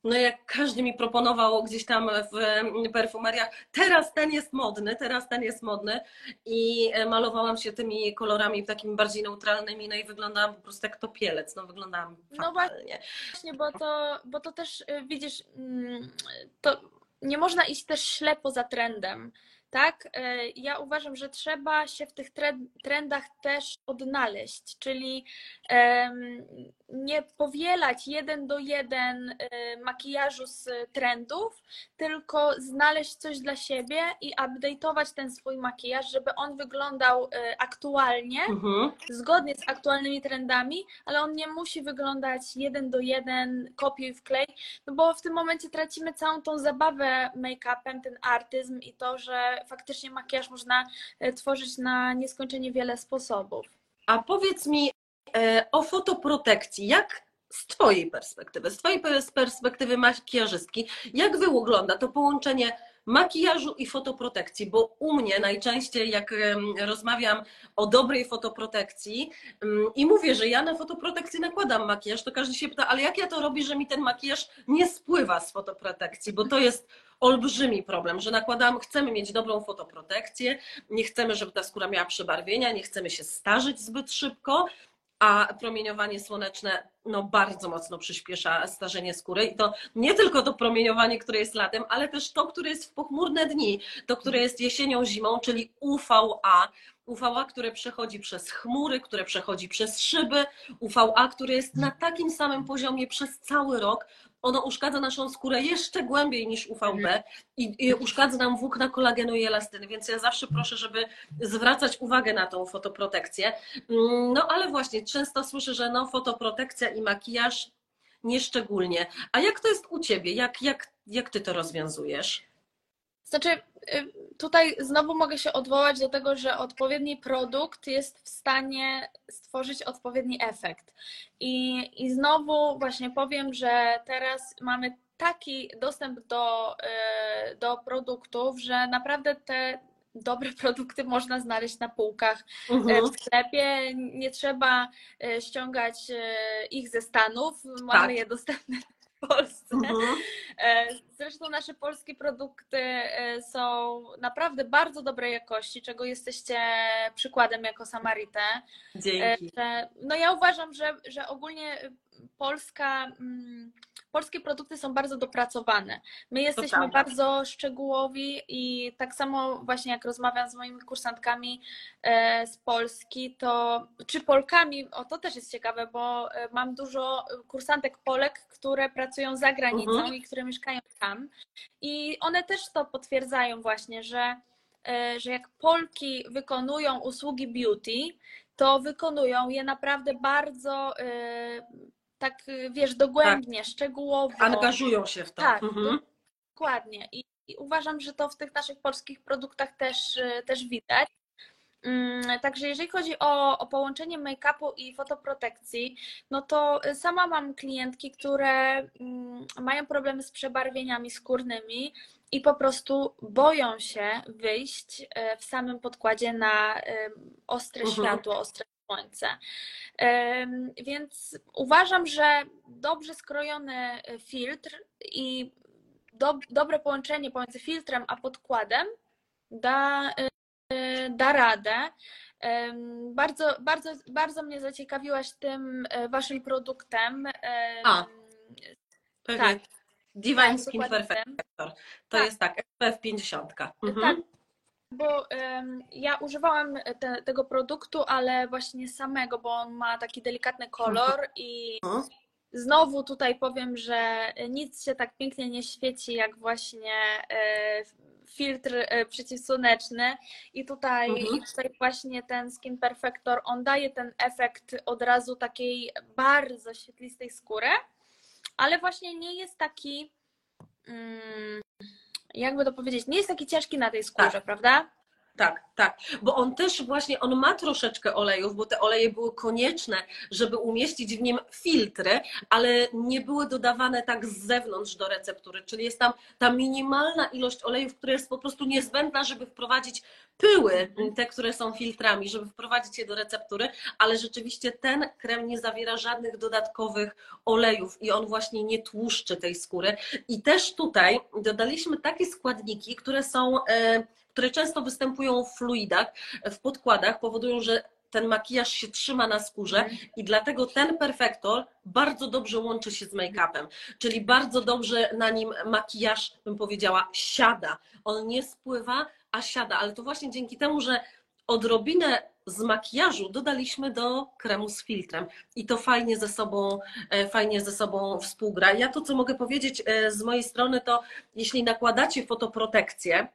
No jak każdy mi proponował gdzieś tam w e, perfumeriach, teraz ten jest modny, teraz ten jest modny i e, malowałam się tymi kolorami takimi bardziej neutralnymi, no i wyglądałam po prostu jak topielec, no wyglądałam No fatalnie. Właśnie, bo to, bo to też y, widzisz, mm, to nie można iść też ślepo za trendem. Tak? Y, Ja uważam, że trzeba się w tych tre- trendach też odnaleźć, czyli nie powielać jeden do jeden y, makijażu z trendów, tylko znaleźć coś dla siebie i update'ować ten swój makijaż, żeby on wyglądał y, aktualnie Mhm. zgodnie z aktualnymi trendami, ale on nie musi wyglądać jeden do jeden, kopiuj wklej, no bo w tym momencie tracimy całą tą zabawę make-upem, ten artyzm i to, że faktycznie makijaż można e, tworzyć na nieskończenie wiele sposobów. A powiedz mi o fotoprotekcji. Jak z Twojej perspektywy, z Twojej pers- perspektywy makijażystki, jak wygląda to połączenie makijażu i fotoprotekcji? Bo u mnie najczęściej, jak rozmawiam o dobrej fotoprotekcji em, i mówię, że ja na fotoprotekcję nakładam makijaż, to każdy się pyta, ale jak ja to robię, że mi ten makijaż nie spływa z fotoprotekcji? Bo to jest olbrzymi problem, że nakładamy, chcemy mieć dobrą fotoprotekcję, nie chcemy, żeby ta skóra miała przebarwienia, nie chcemy się starzyć zbyt szybko, a promieniowanie słoneczne no, bardzo mocno przyspiesza starzenie skóry. I to nie tylko to promieniowanie, które jest latem, ale też to, które jest w pochmurne dni, to, które jest jesienią, zimą, czyli UVA. UVA, które przechodzi przez chmury, które przechodzi przez szyby, UVA, które jest na takim samym poziomie przez cały rok. Ono uszkadza naszą skórę jeszcze głębiej niż UVB i, i uszkadza nam włókna kolagenu i elastyny, więc ja zawsze proszę, żeby zwracać uwagę na tą fotoprotekcję. Mm, No ale właśnie, często słyszę, że no fotoprotekcja i makijaż nieszczególnie. A jak to jest u Ciebie? Jak, jak, jak Ty to rozwiązujesz? Znaczy, tutaj znowu mogę się odwołać do tego, że odpowiedni produkt jest w stanie stworzyć odpowiedni efekt. I, i znowu właśnie powiem, że teraz mamy taki dostęp do, y, do produktów, że naprawdę te dobre produkty można znaleźć na półkach Mhm. w sklepie. Nie trzeba ściągać ich ze Stanów. Mamy Tak. je dostępne w Polsce. Mhm. E, Zresztą nasze polskie produkty e, są naprawdę bardzo dobrej jakości, czego jesteście przykładem jako Samaritę. E, Dzięki. że- No ja uważam, że, że ogólnie Polska, mm, polskie produkty są bardzo dopracowane. My jesteśmy prawda. bardzo szczegółowi i tak samo właśnie jak rozmawiam z moimi kursantkami e, z Polski, to czy Polkami, o to też jest ciekawe, bo e, mam dużo kursantek Polek, które pracują za granicą Mhm. i które mieszkają tam i one też to potwierdzają właśnie, że e, że jak Polki wykonują usługi beauty, to wykonują je naprawdę bardzo tak, e, wiesz, dogłębnie, szczegółowo. Angażują się w to. Tak, Mhm. Dokładnie. I, I uważam, że to w tych naszych polskich produktach też, e, też widać. Mm, Także jeżeli chodzi o, o połączenie make-upu i fotoprotekcji, no to e, sama mam klientki, które mm, mają problemy z przebarwieniami skórnymi i po prostu boją się wyjść w samym podkładzie na ostre Mhm. światło, ostre słońce. Więc uważam, że dobrze skrojony filtr i do, dobre połączenie pomiędzy filtrem a podkładem da, e, da radę. Bardzo, bardzo, bardzo mnie zaciekawiłaś tym e, waszym produktem. Em, A, Pewnie. tak, Divine tak, Skin dokładnie Perfect. tym. To Tak. jest tak, SPF 50. Mhm. Tak, bo em, ja używałam te, tego produktu, ale właśnie samego, bo on ma taki delikatny kolor i znowu tutaj powiem, że nic się tak pięknie nie świeci jak właśnie e, filtr e, przeciwsłoneczny i tutaj, Mhm. i tutaj właśnie ten Skin Perfector, on daje ten efekt od razu takiej bardzo świetlistej skóry, ale właśnie nie jest taki mm, jakby to powiedzieć, nie jest taki ciężki na tej skórze, Tak. prawda? Tak, tak, bo on też właśnie, on ma troszeczkę olejów, bo te oleje były konieczne, żeby umieścić w nim filtry, ale nie były dodawane tak z zewnątrz do receptury, czyli jest tam ta minimalna ilość olejów, która jest po prostu niezbędna, żeby wprowadzić pyły, te, które są filtrami, żeby wprowadzić je do receptury, ale rzeczywiście ten krem nie zawiera żadnych dodatkowych olejów i on właśnie nie tłuszczy tej skóry. I też tutaj dodaliśmy takie składniki, które są... Które często występują w fluidach, w podkładach, powodują, że ten makijaż się trzyma na skórze i dlatego ten perfektor bardzo dobrze łączy się z make-upem, czyli bardzo dobrze na nim makijaż, bym powiedziała, siada. On nie spływa, a siada, ale to właśnie dzięki temu, że odrobinę z makijażu dodaliśmy do kremu z filtrem i to fajnie ze sobą, e, fajnie ze sobą współgra. Ja to, co mogę powiedzieć e, z mojej strony, to jeśli nakładacie fotoprotekcję,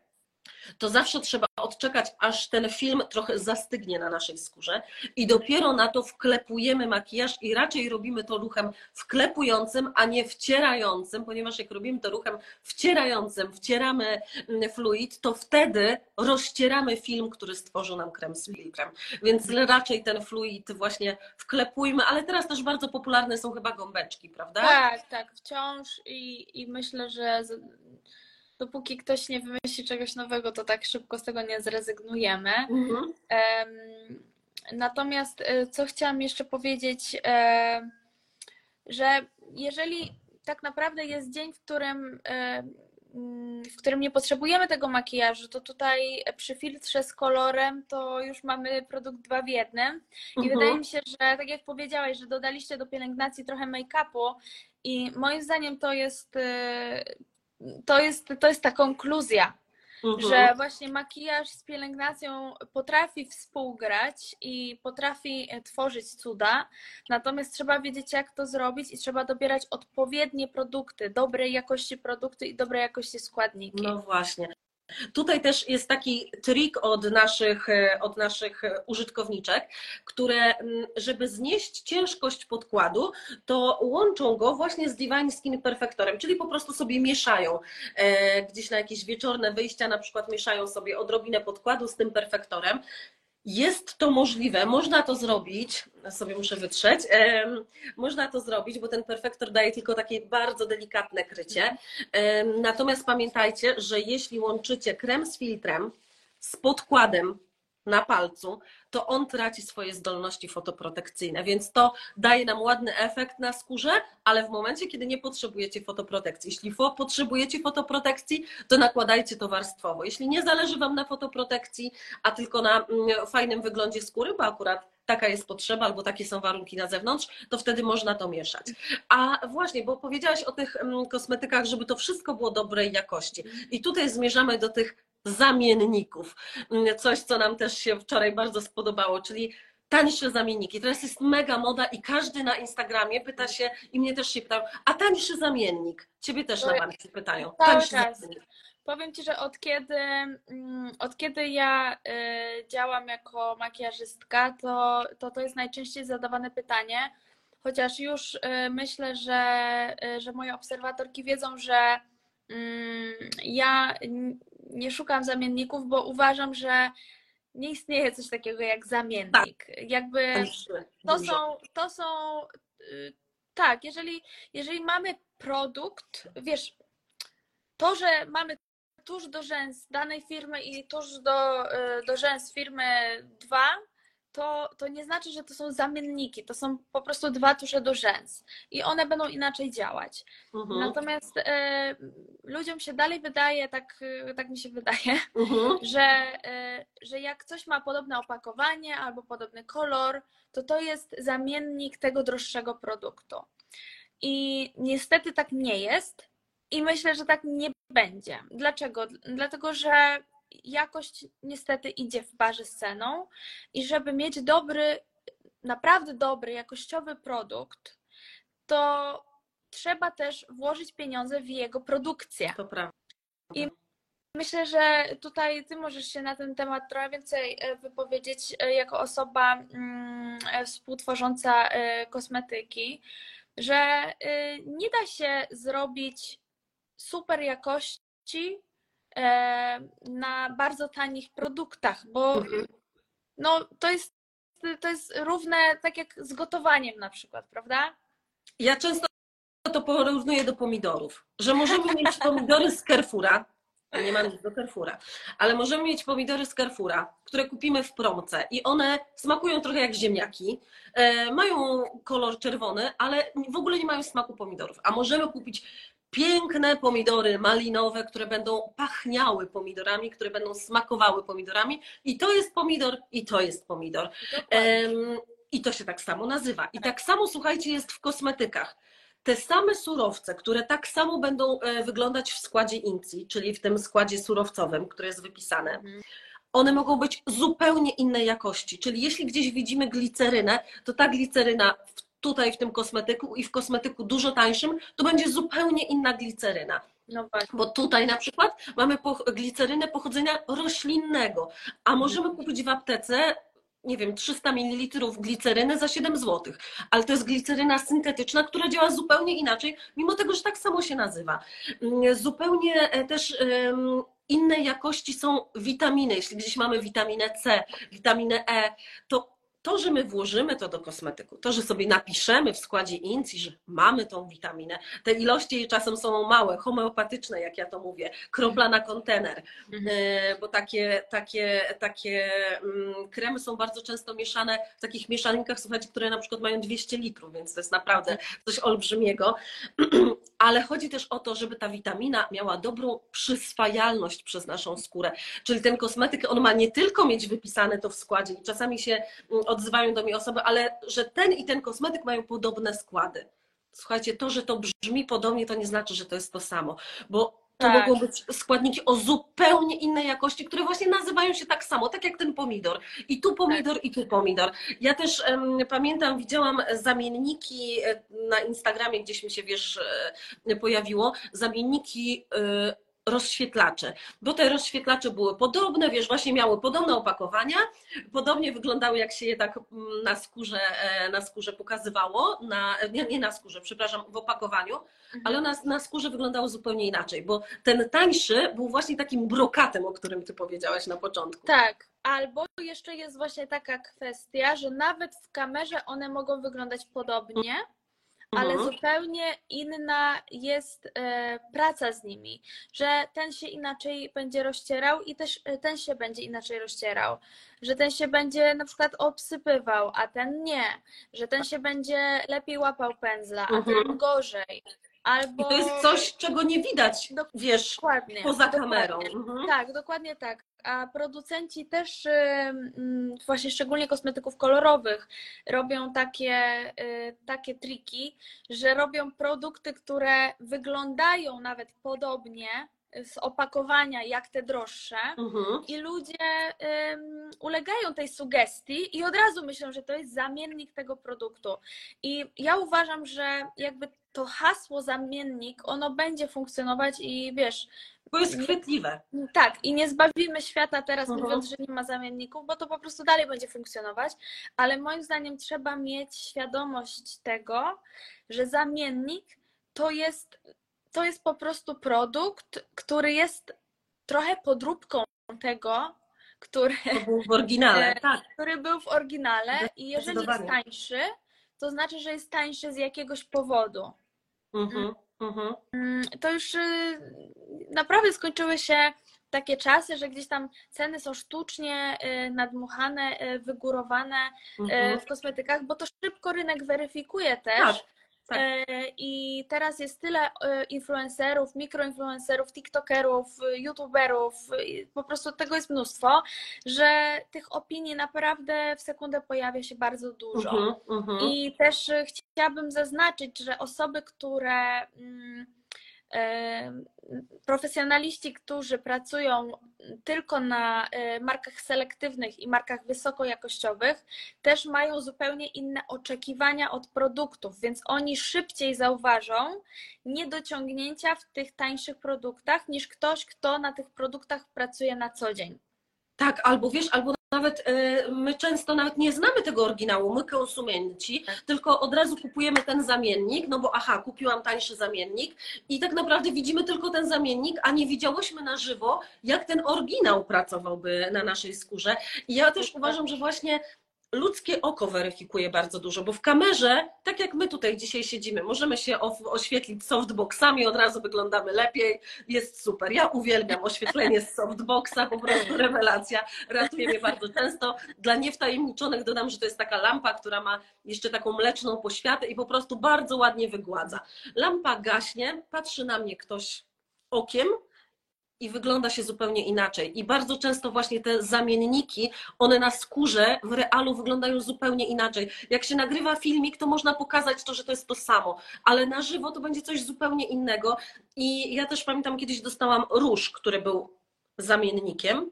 to zawsze trzeba odczekać, aż ten film trochę zastygnie na naszej skórze i dopiero na to wklepujemy makijaż i raczej robimy to ruchem wklepującym, a nie wcierającym, ponieważ jak robimy to ruchem wcierającym, wcieramy mm, fluid, to wtedy rozcieramy film, który stworzył nam krem z filtrem. Więc raczej ten fluid właśnie wklepujmy, ale teraz też bardzo popularne są chyba gąbeczki, prawda? Tak, tak, wciąż i, i myślę, że dopóki ktoś nie wymyśli czegoś nowego, to tak szybko z tego nie zrezygnujemy. Mhm. Natomiast e, co chciałam jeszcze powiedzieć, e, że jeżeli tak naprawdę jest dzień, w którym, e, mm, w którym nie potrzebujemy tego makijażu, to tutaj przy filtrze z kolorem to już mamy produkt dwa w jednym. I Mhm. wydaje mi się, że tak jak powiedziałaś, że dodaliście do pielęgnacji trochę make-upu i moim zdaniem to jest, to jest, to jest ta konkluzja, Mhm. że właśnie makijaż z pielęgnacją potrafi współgrać i potrafi e, tworzyć cuda, natomiast trzeba wiedzieć, jak to zrobić i trzeba dobierać odpowiednie produkty, dobrej jakości produkty i dobrej jakości składniki. No właśnie. Tutaj też jest taki trik od naszych, e, od naszych e, użytkowniczek, które, mm, żeby znieść ciężkość podkładu, to łączą go właśnie z Divine Skin Perfectorem, czyli po prostu sobie mieszają e, gdzieś na jakieś wieczorne wyjścia, na przykład mieszają sobie odrobinę podkładu z tym perfektorem. Jest to możliwe, można to zrobić, sobie muszę wytrzeć, można to zrobić, bo ten perfektor daje tylko takie bardzo delikatne krycie. Natomiast pamiętajcie, że jeśli łączycie krem z filtrem, z podkładem na palcu, to on traci swoje zdolności fotoprotekcyjne, więc to daje nam ładny efekt na skórze, ale w momencie, kiedy nie potrzebujecie fotoprotekcji. Jeśli fo potrzebujecie fotoprotekcji, to nakładajcie to warstwowo. Jeśli nie zależy Wam na fotoprotekcji, a tylko na mm, fajnym wyglądzie skóry, bo akurat taka jest potrzeba albo takie są warunki na zewnątrz, to wtedy można to mieszać. A właśnie, bo powiedziałaś o tych mm, kosmetykach, żeby to wszystko było dobrej jakości. I tutaj zmierzamy do tych zamienników. Mm, coś, co nam też się wczoraj bardzo spodobało, czyli tańsze zamienniki. Teraz jest mega moda i każdy na Instagramie pyta się, i mnie też się pytają, a tańszy zamiennik? Ciebie też na bank się pytają. Tańszy zamiennik. Powiem Ci, że od kiedy, mm, od kiedy ja y, działam jako makijażystka, to, to to jest najczęściej zadawane pytanie, chociaż już y, myślę, że, y, że moje obserwatorki wiedzą, że mm, ja nie szukam zamienników, bo uważam, że nie istnieje coś takiego jak zamiennik. Tak. Jakby to są, to są tak, jeżeli, jeżeli mamy produkt, wiesz, to, że mamy tuż do rzęs danej firmy i tuż do, y, do rzęs firmy 2, to, to nie znaczy, że to są zamienniki, to są po prostu dwa tusze do rzęs i one będą inaczej działać. Mhm. Natomiast y, ludziom się dalej wydaje, tak, y, tak mi się wydaje, mhm. że, y, że jak coś ma podobne opakowanie albo podobny kolor, to to jest zamiennik tego droższego produktu. I niestety tak nie jest. I myślę, że tak nie będzie. Dlaczego? Dlatego, że jakość niestety idzie w parze z ceną i żeby mieć dobry, naprawdę dobry, jakościowy produkt, to trzeba też włożyć pieniądze w jego produkcję. To prawda. I myślę, że tutaj ty możesz się na ten temat trochę więcej e, wypowiedzieć e, jako osoba mm, e, współtworząca kosmetyki, że nie da się zrobić super jakości e, na bardzo tanich produktach, bo mhm. no, to, jest, to jest równe tak jak z gotowaniem na przykład, prawda? Ja często to porównuję do pomidorów, że możemy mieć pomidory z Carrefoura, nie mam nic do Carrefoura, ale możemy mieć pomidory z Carrefoura, które kupimy w promce i one smakują trochę jak ziemniaki, e, mają kolor czerwony, ale w ogóle nie mają smaku pomidorów. A możemy kupić piękne pomidory malinowe, które będą pachniały pomidorami, które będą smakowały pomidorami. I to jest pomidor, i to jest pomidor. Um, I to się tak samo nazywa. I tak samo, słuchajcie, jest w kosmetykach. Te same surowce, które tak samo będą e, wyglądać w składzie INCI, czyli w tym składzie surowcowym, które jest wypisane, mhm. one mogą być zupełnie innej jakości. Czyli jeśli gdzieś widzimy glicerynę, to ta gliceryna w tutaj w tym kosmetyku i w kosmetyku dużo tańszym, to będzie zupełnie inna gliceryna. No Bo tutaj na przykład mamy glicerynę pochodzenia roślinnego, a możemy kupić w aptece nie wiem, 300 ml gliceryny za 7 zł, ale to jest gliceryna syntetyczna, która działa zupełnie inaczej, mimo tego, że tak samo się nazywa. Mm, zupełnie e, też innej jakości są witaminy. Jeśli gdzieś mamy witaminę C, witaminę E, to to, że my włożymy to do kosmetyku, to, że sobie napiszemy w składzie INCI, że mamy tą witaminę, te ilości czasem są małe, homeopatyczne, jak ja to mówię, kropla na kontener, mhm. e, bo takie, takie, takie mm, kremy są bardzo często mieszane w takich mieszaninkach, słuchajcie, które na przykład mają 200 litrów, więc to jest naprawdę coś olbrzymiego, ale chodzi też o to, żeby ta witamina miała dobrą przyswajalność przez naszą skórę, czyli ten kosmetyk, on ma nie tylko mieć wypisane to w składzie i czasami się mm, odzywają do mnie osoby, ale że ten i ten kosmetyk mają podobne składy. Słuchajcie, to, że to brzmi podobnie, to nie znaczy, że to jest to samo, bo to tak. mogą być składniki o zupełnie innej jakości, które właśnie nazywają się tak samo, tak jak ten pomidor. I tu pomidor, tak. i tu pomidor. Ja też um, pamiętam, widziałam zamienniki e, na Instagramie, gdzieś mi się, wiesz, e, pojawiło, zamienniki y, rozświetlacze, bo te rozświetlacze były podobne, wiesz, właśnie miały podobne opakowania, podobnie wyglądały, jak się je tak mm, na skórze, e, na skórze pokazywało, na, nie, nie na skórze, przepraszam, w opakowaniu, mhm. ale na, na skórze wyglądało zupełnie inaczej, bo ten tańszy był właśnie takim brokatem, o którym ty powiedziałaś na początku. Tak, albo jeszcze jest właśnie taka kwestia, że nawet w kamerze one mogą wyglądać podobnie, ale Mhm. zupełnie inna jest e, praca z nimi, że ten się inaczej będzie rozcierał i też e, ten się będzie inaczej rozcierał, że ten się będzie na przykład obsypywał, a ten nie, że ten się będzie lepiej łapał pędzla, a ten Mhm. gorzej. Albo I to jest coś, czego nie widać, wiesz, dokładnie, poza dokładnie. kamerą. Mhm. Tak, dokładnie tak. A producenci też, ym, właśnie szczególnie kosmetyków kolorowych, robią takie, y, takie triki, że robią produkty, które wyglądają nawet podobnie z opakowania jak te droższe. Mhm. I ludzie ym, ulegają tej sugestii i od razu myślą, że to jest zamiennik tego produktu. I ja uważam, że jakby to hasło zamiennik, ono będzie funkcjonować i wiesz, Bo jest chwytliwe. tak, i nie zbawimy świata teraz, Mhm. mówiąc, że nie ma zamienników, bo to po prostu dalej będzie funkcjonować, ale moim zdaniem trzeba mieć świadomość tego, że zamiennik to jest, to jest po prostu produkt, który jest trochę podróbką tego, który, był w oryginale. Tak. który był w oryginale i jeżeli jest tańszy, to znaczy, że jest tańszy z jakiegoś powodu. Mhm. Mhm. Mm, to już y, naprawdę skończyły się takie czasy, że gdzieś tam ceny są sztucznie y, nadmuchane, y, wygórowane Mhm. w kosmetykach, bo to szybko rynek weryfikuje też. Tak, tak. Y, I teraz jest tyle y, influencerów, mikroinfluencerów, tiktokerów, youtuberów, y, po prostu tego jest mnóstwo, że tych opinii naprawdę w sekundę pojawia się bardzo dużo. Mhm. Mhm. I też chciałabym zaznaczyć, że osoby, które mm, profesjonaliści, którzy pracują tylko na markach selektywnych i markach wysokojakościowych, też mają zupełnie inne oczekiwania od produktów, więc oni szybciej zauważą niedociągnięcia w tych tańszych produktach niż ktoś, kto na tych produktach pracuje na co dzień. Tak, albo wiesz, albo nawet e, my często nawet nie znamy tego oryginału, my konsumenci, Tak. tylko od razu kupujemy ten zamiennik, no bo aha, kupiłam tańszy zamiennik i tak naprawdę widzimy tylko ten zamiennik, a nie widziałyśmy na żywo, jak ten oryginał pracowałby na naszej skórze. I ja też uważam, że właśnie ludzkie oko weryfikuje bardzo dużo, bo w kamerze, tak jak my tutaj dzisiaj siedzimy, możemy się oświetlić softboxami, od razu wyglądamy lepiej, jest super. Ja uwielbiam oświetlenie z softboxa, po prostu rewelacja, ratuje mnie bardzo często. Dla niewtajemniczonych dodam, że to jest taka lampa, która ma jeszcze taką mleczną poświatę i po prostu bardzo ładnie wygładza. Lampa gaśnie, patrzy na mnie ktoś okiem, i wygląda się zupełnie inaczej. I bardzo często właśnie te zamienniki, one na skórze w realu wyglądają zupełnie inaczej. Jak się nagrywa filmik, to można pokazać to, że to jest to samo, ale na żywo to będzie coś zupełnie innego. I ja też pamiętam, kiedyś dostałam róż, który był zamiennikiem.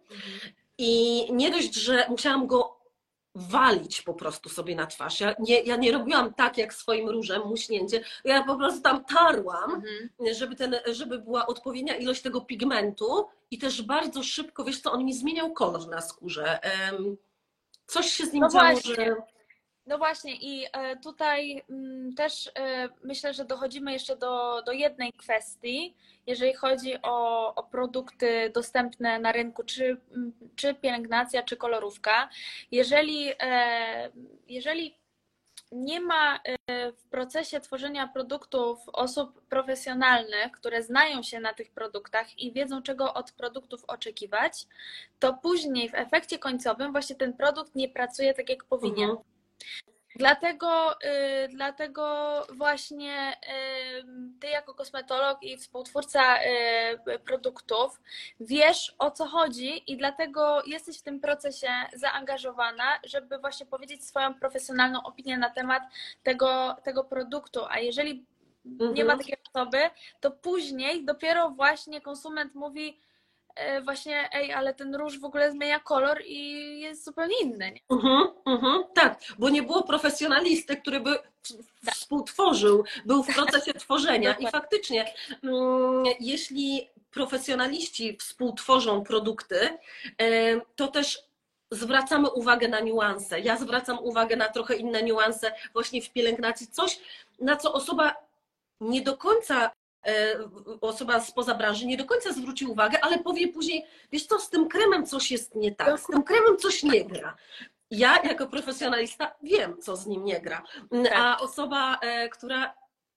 I nie dość, że musiałam go walić po prostu sobie na twarz. Ja nie, ja nie robiłam tak jak swoim różem, muśnięcie. Ja po prostu tam tarłam Mhm. żeby, ten, żeby była odpowiednia ilość tego pigmentu i też bardzo szybko, wiesz co, on mi zmieniał kolor na skórze. Coś się z nim No działo, że... No właśnie, i e, tutaj mm, też e, myślę, że dochodzimy jeszcze do, do jednej kwestii, jeżeli chodzi o, o produkty dostępne na rynku, czy, mm, czy pielęgnacja, czy kolorówka. Jeżeli, e, jeżeli nie ma w procesie tworzenia produktów osób profesjonalnych, które znają się na tych produktach i wiedzą, czego od produktów oczekiwać, to później w efekcie końcowym właśnie ten produkt nie pracuje tak, jak powinien. Mhm. Dlatego, y, dlatego właśnie y, ty jako kosmetolog i współtwórca y, produktów wiesz o co chodzi i dlatego jesteś w tym procesie zaangażowana, żeby właśnie powiedzieć swoją profesjonalną opinię na temat tego, tego produktu. A jeżeli nie ma Mhm. takiej osoby, to później dopiero właśnie konsument mówi właśnie, ej, ale ten róż w ogóle zmienia kolor i jest zupełnie inny. Nie? Mhm, mhm, tak, bo nie było profesjonalisty, który by w- współtworzył, był w procesie tworzenia i faktycznie, mm, jeśli profesjonaliści współtworzą produkty, em, to też zwracamy uwagę na niuanse. Ja zwracam uwagę na trochę inne niuanse właśnie w pielęgnacji, coś na co osoba nie do końca e, osoba spoza branży nie do końca zwróci uwagę, ale powie później, wiesz co, z tym kremem coś jest nie tak, z tym kremem coś nie gra. Ja jako profesjonalista wiem, co z nim nie gra, a osoba, e, która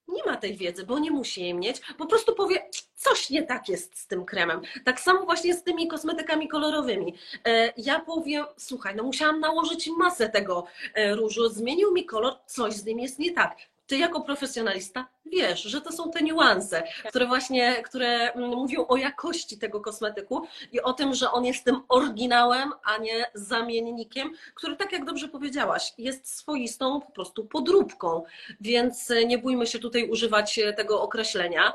nie ma tej wiedzy, bo nie musi jej mieć, po prostu powie, coś nie tak jest z tym kremem. Tak samo właśnie z tymi kosmetykami kolorowymi. E, ja powiem, słuchaj, no musiałam nałożyć masę tego e, różu, zmienił mi kolor, coś z nim jest nie tak ty jako profesjonalista wiesz, że to są te niuanse, które właśnie, które mm, mówią o jakości tego kosmetyku i o tym, że on jest tym oryginałem, a nie zamiennikiem, który, tak jak dobrze powiedziałaś, jest swoistą po prostu podróbką. Więc nie bójmy się tutaj używać tego określenia.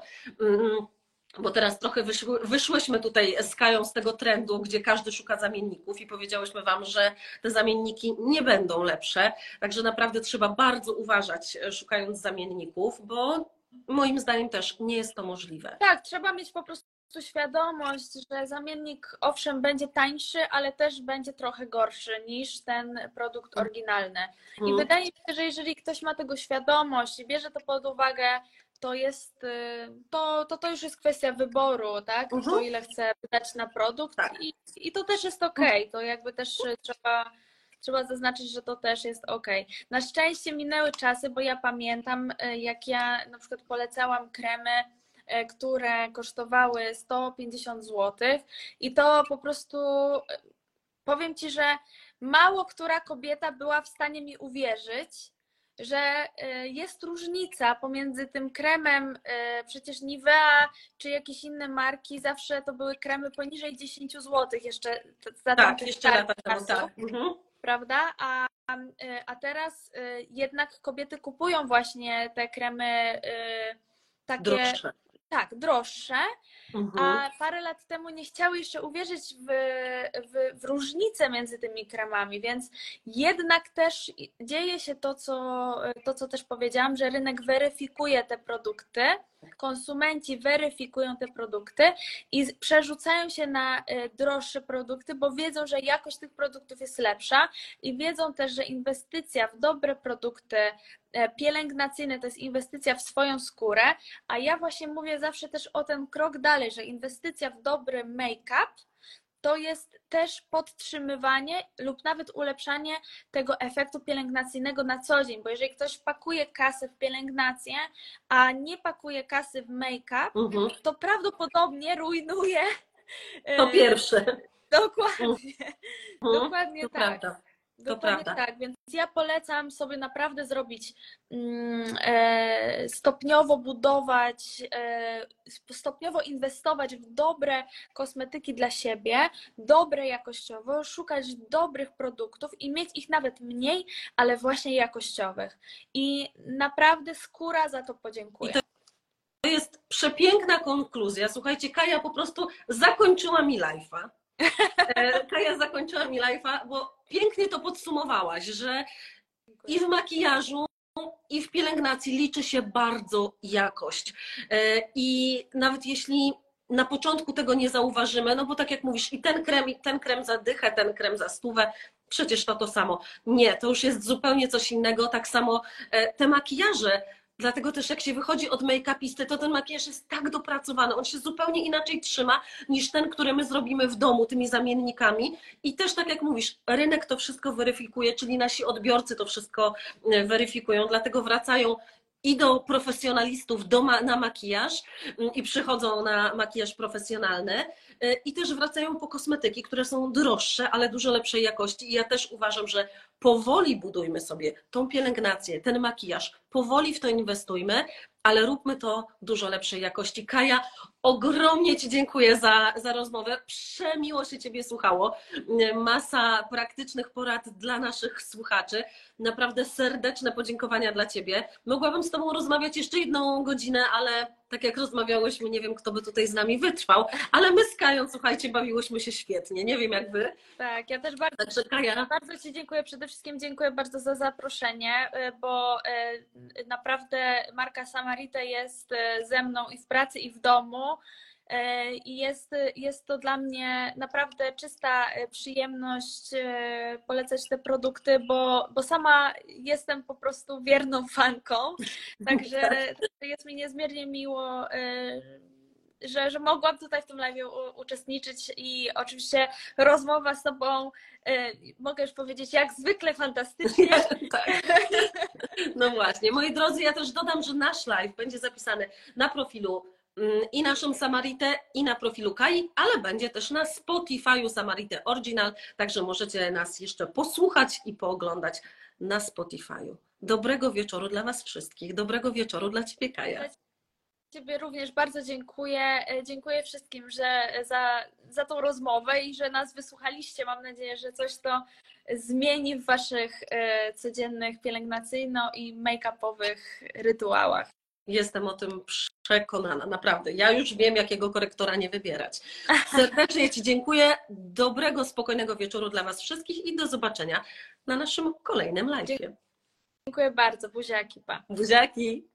Bo teraz trochę wyszły, wyszłyśmy tutaj z Kają z tego trendu, gdzie każdy szuka zamienników i powiedziałyśmy Wam, że te zamienniki nie będą lepsze. Także naprawdę trzeba bardzo uważać, e, szukając zamienników, bo moim zdaniem też nie jest to możliwe. Tak, trzeba mieć po prostu świadomość, że zamiennik owszem będzie tańszy, ale też będzie trochę gorszy niż ten produkt oryginalny. I mhm. wydaje mi się, że jeżeli ktoś ma tego świadomość i bierze to pod uwagę, to jest, y, to, to, to już jest kwestia wyboru, tak? Uh -huh. To ile chce wydać na produkt tak. i, i to też jest ok. To jakby też trzeba, trzeba zaznaczyć, że to też jest ok. Na szczęście minęły czasy, bo ja pamiętam, y, jak ja na przykład polecałam kremy, y, które kosztowały 150 zł i to po prostu powiem Ci, że mało która kobieta była w stanie mi uwierzyć, że y, jest różnica pomiędzy tym kremem, y, przecież Nivea czy jakieś inne marki, zawsze to były kremy poniżej 10 zł jeszcze za tak, jeszcze lata temu, tak. Mhm. Prawda? A, y, a teraz jednak kobiety kupują właśnie te kremy takie droższe. Tak, droższe, mhm. a parę lat temu nie chciały jeszcze uwierzyć w, w, w różnicę między tymi kremami, więc jednak też dzieje się to co, to, co też powiedziałam, że rynek weryfikuje te produkty, konsumenci weryfikują te produkty i przerzucają się na e, droższe produkty, bo wiedzą, że jakość tych produktów jest lepsza i wiedzą też, że inwestycja w dobre produkty e, pielęgnacyjne to jest inwestycja w swoją skórę, a ja właśnie mówię zawsze też o ten krok dalej, że inwestycja w dobry make-up to jest też podtrzymywanie lub nawet ulepszanie tego efektu pielęgnacyjnego na co dzień, bo jeżeli ktoś pakuje kasę w pielęgnację, a nie pakuje kasy w make-up, mhm. to prawdopodobnie rujnuje. To pierwsze. Dokładnie. Mhm. Dokładnie to tak. Prawda. To prawda. tak, więc ja polecam sobie naprawdę zrobić mm, e, stopniowo budować, e, stopniowo inwestować w dobre kosmetyki dla siebie, dobre jakościowo, szukać dobrych produktów i mieć ich nawet mniej, ale właśnie jakościowych. I naprawdę skóra za to podziękuję. To jest przepiękna konkluzja. Słuchajcie, Kaja po prostu zakończyła mi live'a. E, Kaja zakończyła mi live'a, bo pięknie to podsumowałaś, że i w makijażu, i w pielęgnacji liczy się bardzo jakość. E, I nawet jeśli na początku tego nie zauważymy, no bo tak jak mówisz, i ten krem, i ten krem za dychę, ten krem za stówę, przecież to to samo. Nie, to już jest zupełnie coś innego. Tak samo e, te makijaże Dlatego też jak się wychodzi od make-upisty, to ten makijaż jest tak dopracowany, on się zupełnie inaczej trzyma niż ten, który my zrobimy w domu tymi zamiennikami. I też tak jak mówisz, rynek to wszystko weryfikuje, czyli nasi odbiorcy to wszystko e, weryfikują, dlatego wracają i do profesjonalistów do na makijaż mm, i przychodzą na makijaż profesjonalny y, i też wracają po kosmetyki, które są droższe, ale dużo lepszej jakości. I ja też uważam, że powoli budujmy sobie tą pielęgnację, ten makijaż, powoli w to inwestujmy, ale róbmy to dużo lepszej jakości. Kaja, ogromnie Ci dziękuję za, za rozmowę. Przemiło się Ciebie słuchało. Masa praktycznych porad dla naszych słuchaczy. Naprawdę serdeczne podziękowania dla Ciebie. Mogłabym z Tobą rozmawiać jeszcze jedną godzinę, ale tak jak rozmawiałyśmy, nie wiem, kto by tutaj z nami wytrwał, ale my z Kają, słuchajcie, bawiłyśmy się świetnie. Nie wiem, jak Wy. Tak, ja też bardzo, Także, Kaja... bardzo Ci dziękuję. Przede wszystkim dziękuję bardzo za zaproszenie, y, bo y, naprawdę marka Samarite jest y, ze mną i w pracy, i w domu. E, I jest, jest to dla mnie naprawdę czysta e, przyjemność e, polecać te produkty, bo, bo sama jestem po prostu wierną fanką. Także tak. jest mi niezmiernie miło że, że mogłam tutaj w tym live uczestniczyć i oczywiście rozmowa z Tobą, mogę już powiedzieć, jak zwykle fantastycznie. tak. No właśnie. Moi drodzy, ja też dodam, że nasz live będzie zapisany na profilu i naszą Samaritę, i na profilu Kai, ale będzie też na Spotify'u Samaritę Original, także możecie nas jeszcze posłuchać i pooglądać na Spotify'u. Dobrego wieczoru dla Was wszystkich. Dobrego wieczoru dla Ciebie, Kaja. Ciebie również bardzo dziękuję. E, Dziękuję wszystkim że za, za tą rozmowę i że nas wysłuchaliście. Mam nadzieję, że coś to zmieni w Waszych e, codziennych pielęgnacyjno- i make-upowych rytuałach. Jestem o tym przekonana, naprawdę. Ja już wiem, jakiego korektora nie wybierać. Serdecznie Ci dziękuję. Dobrego, spokojnego wieczoru dla Was wszystkich i do zobaczenia na naszym kolejnym live. Dziękuję bardzo. Buziaki, pa. Buziaki!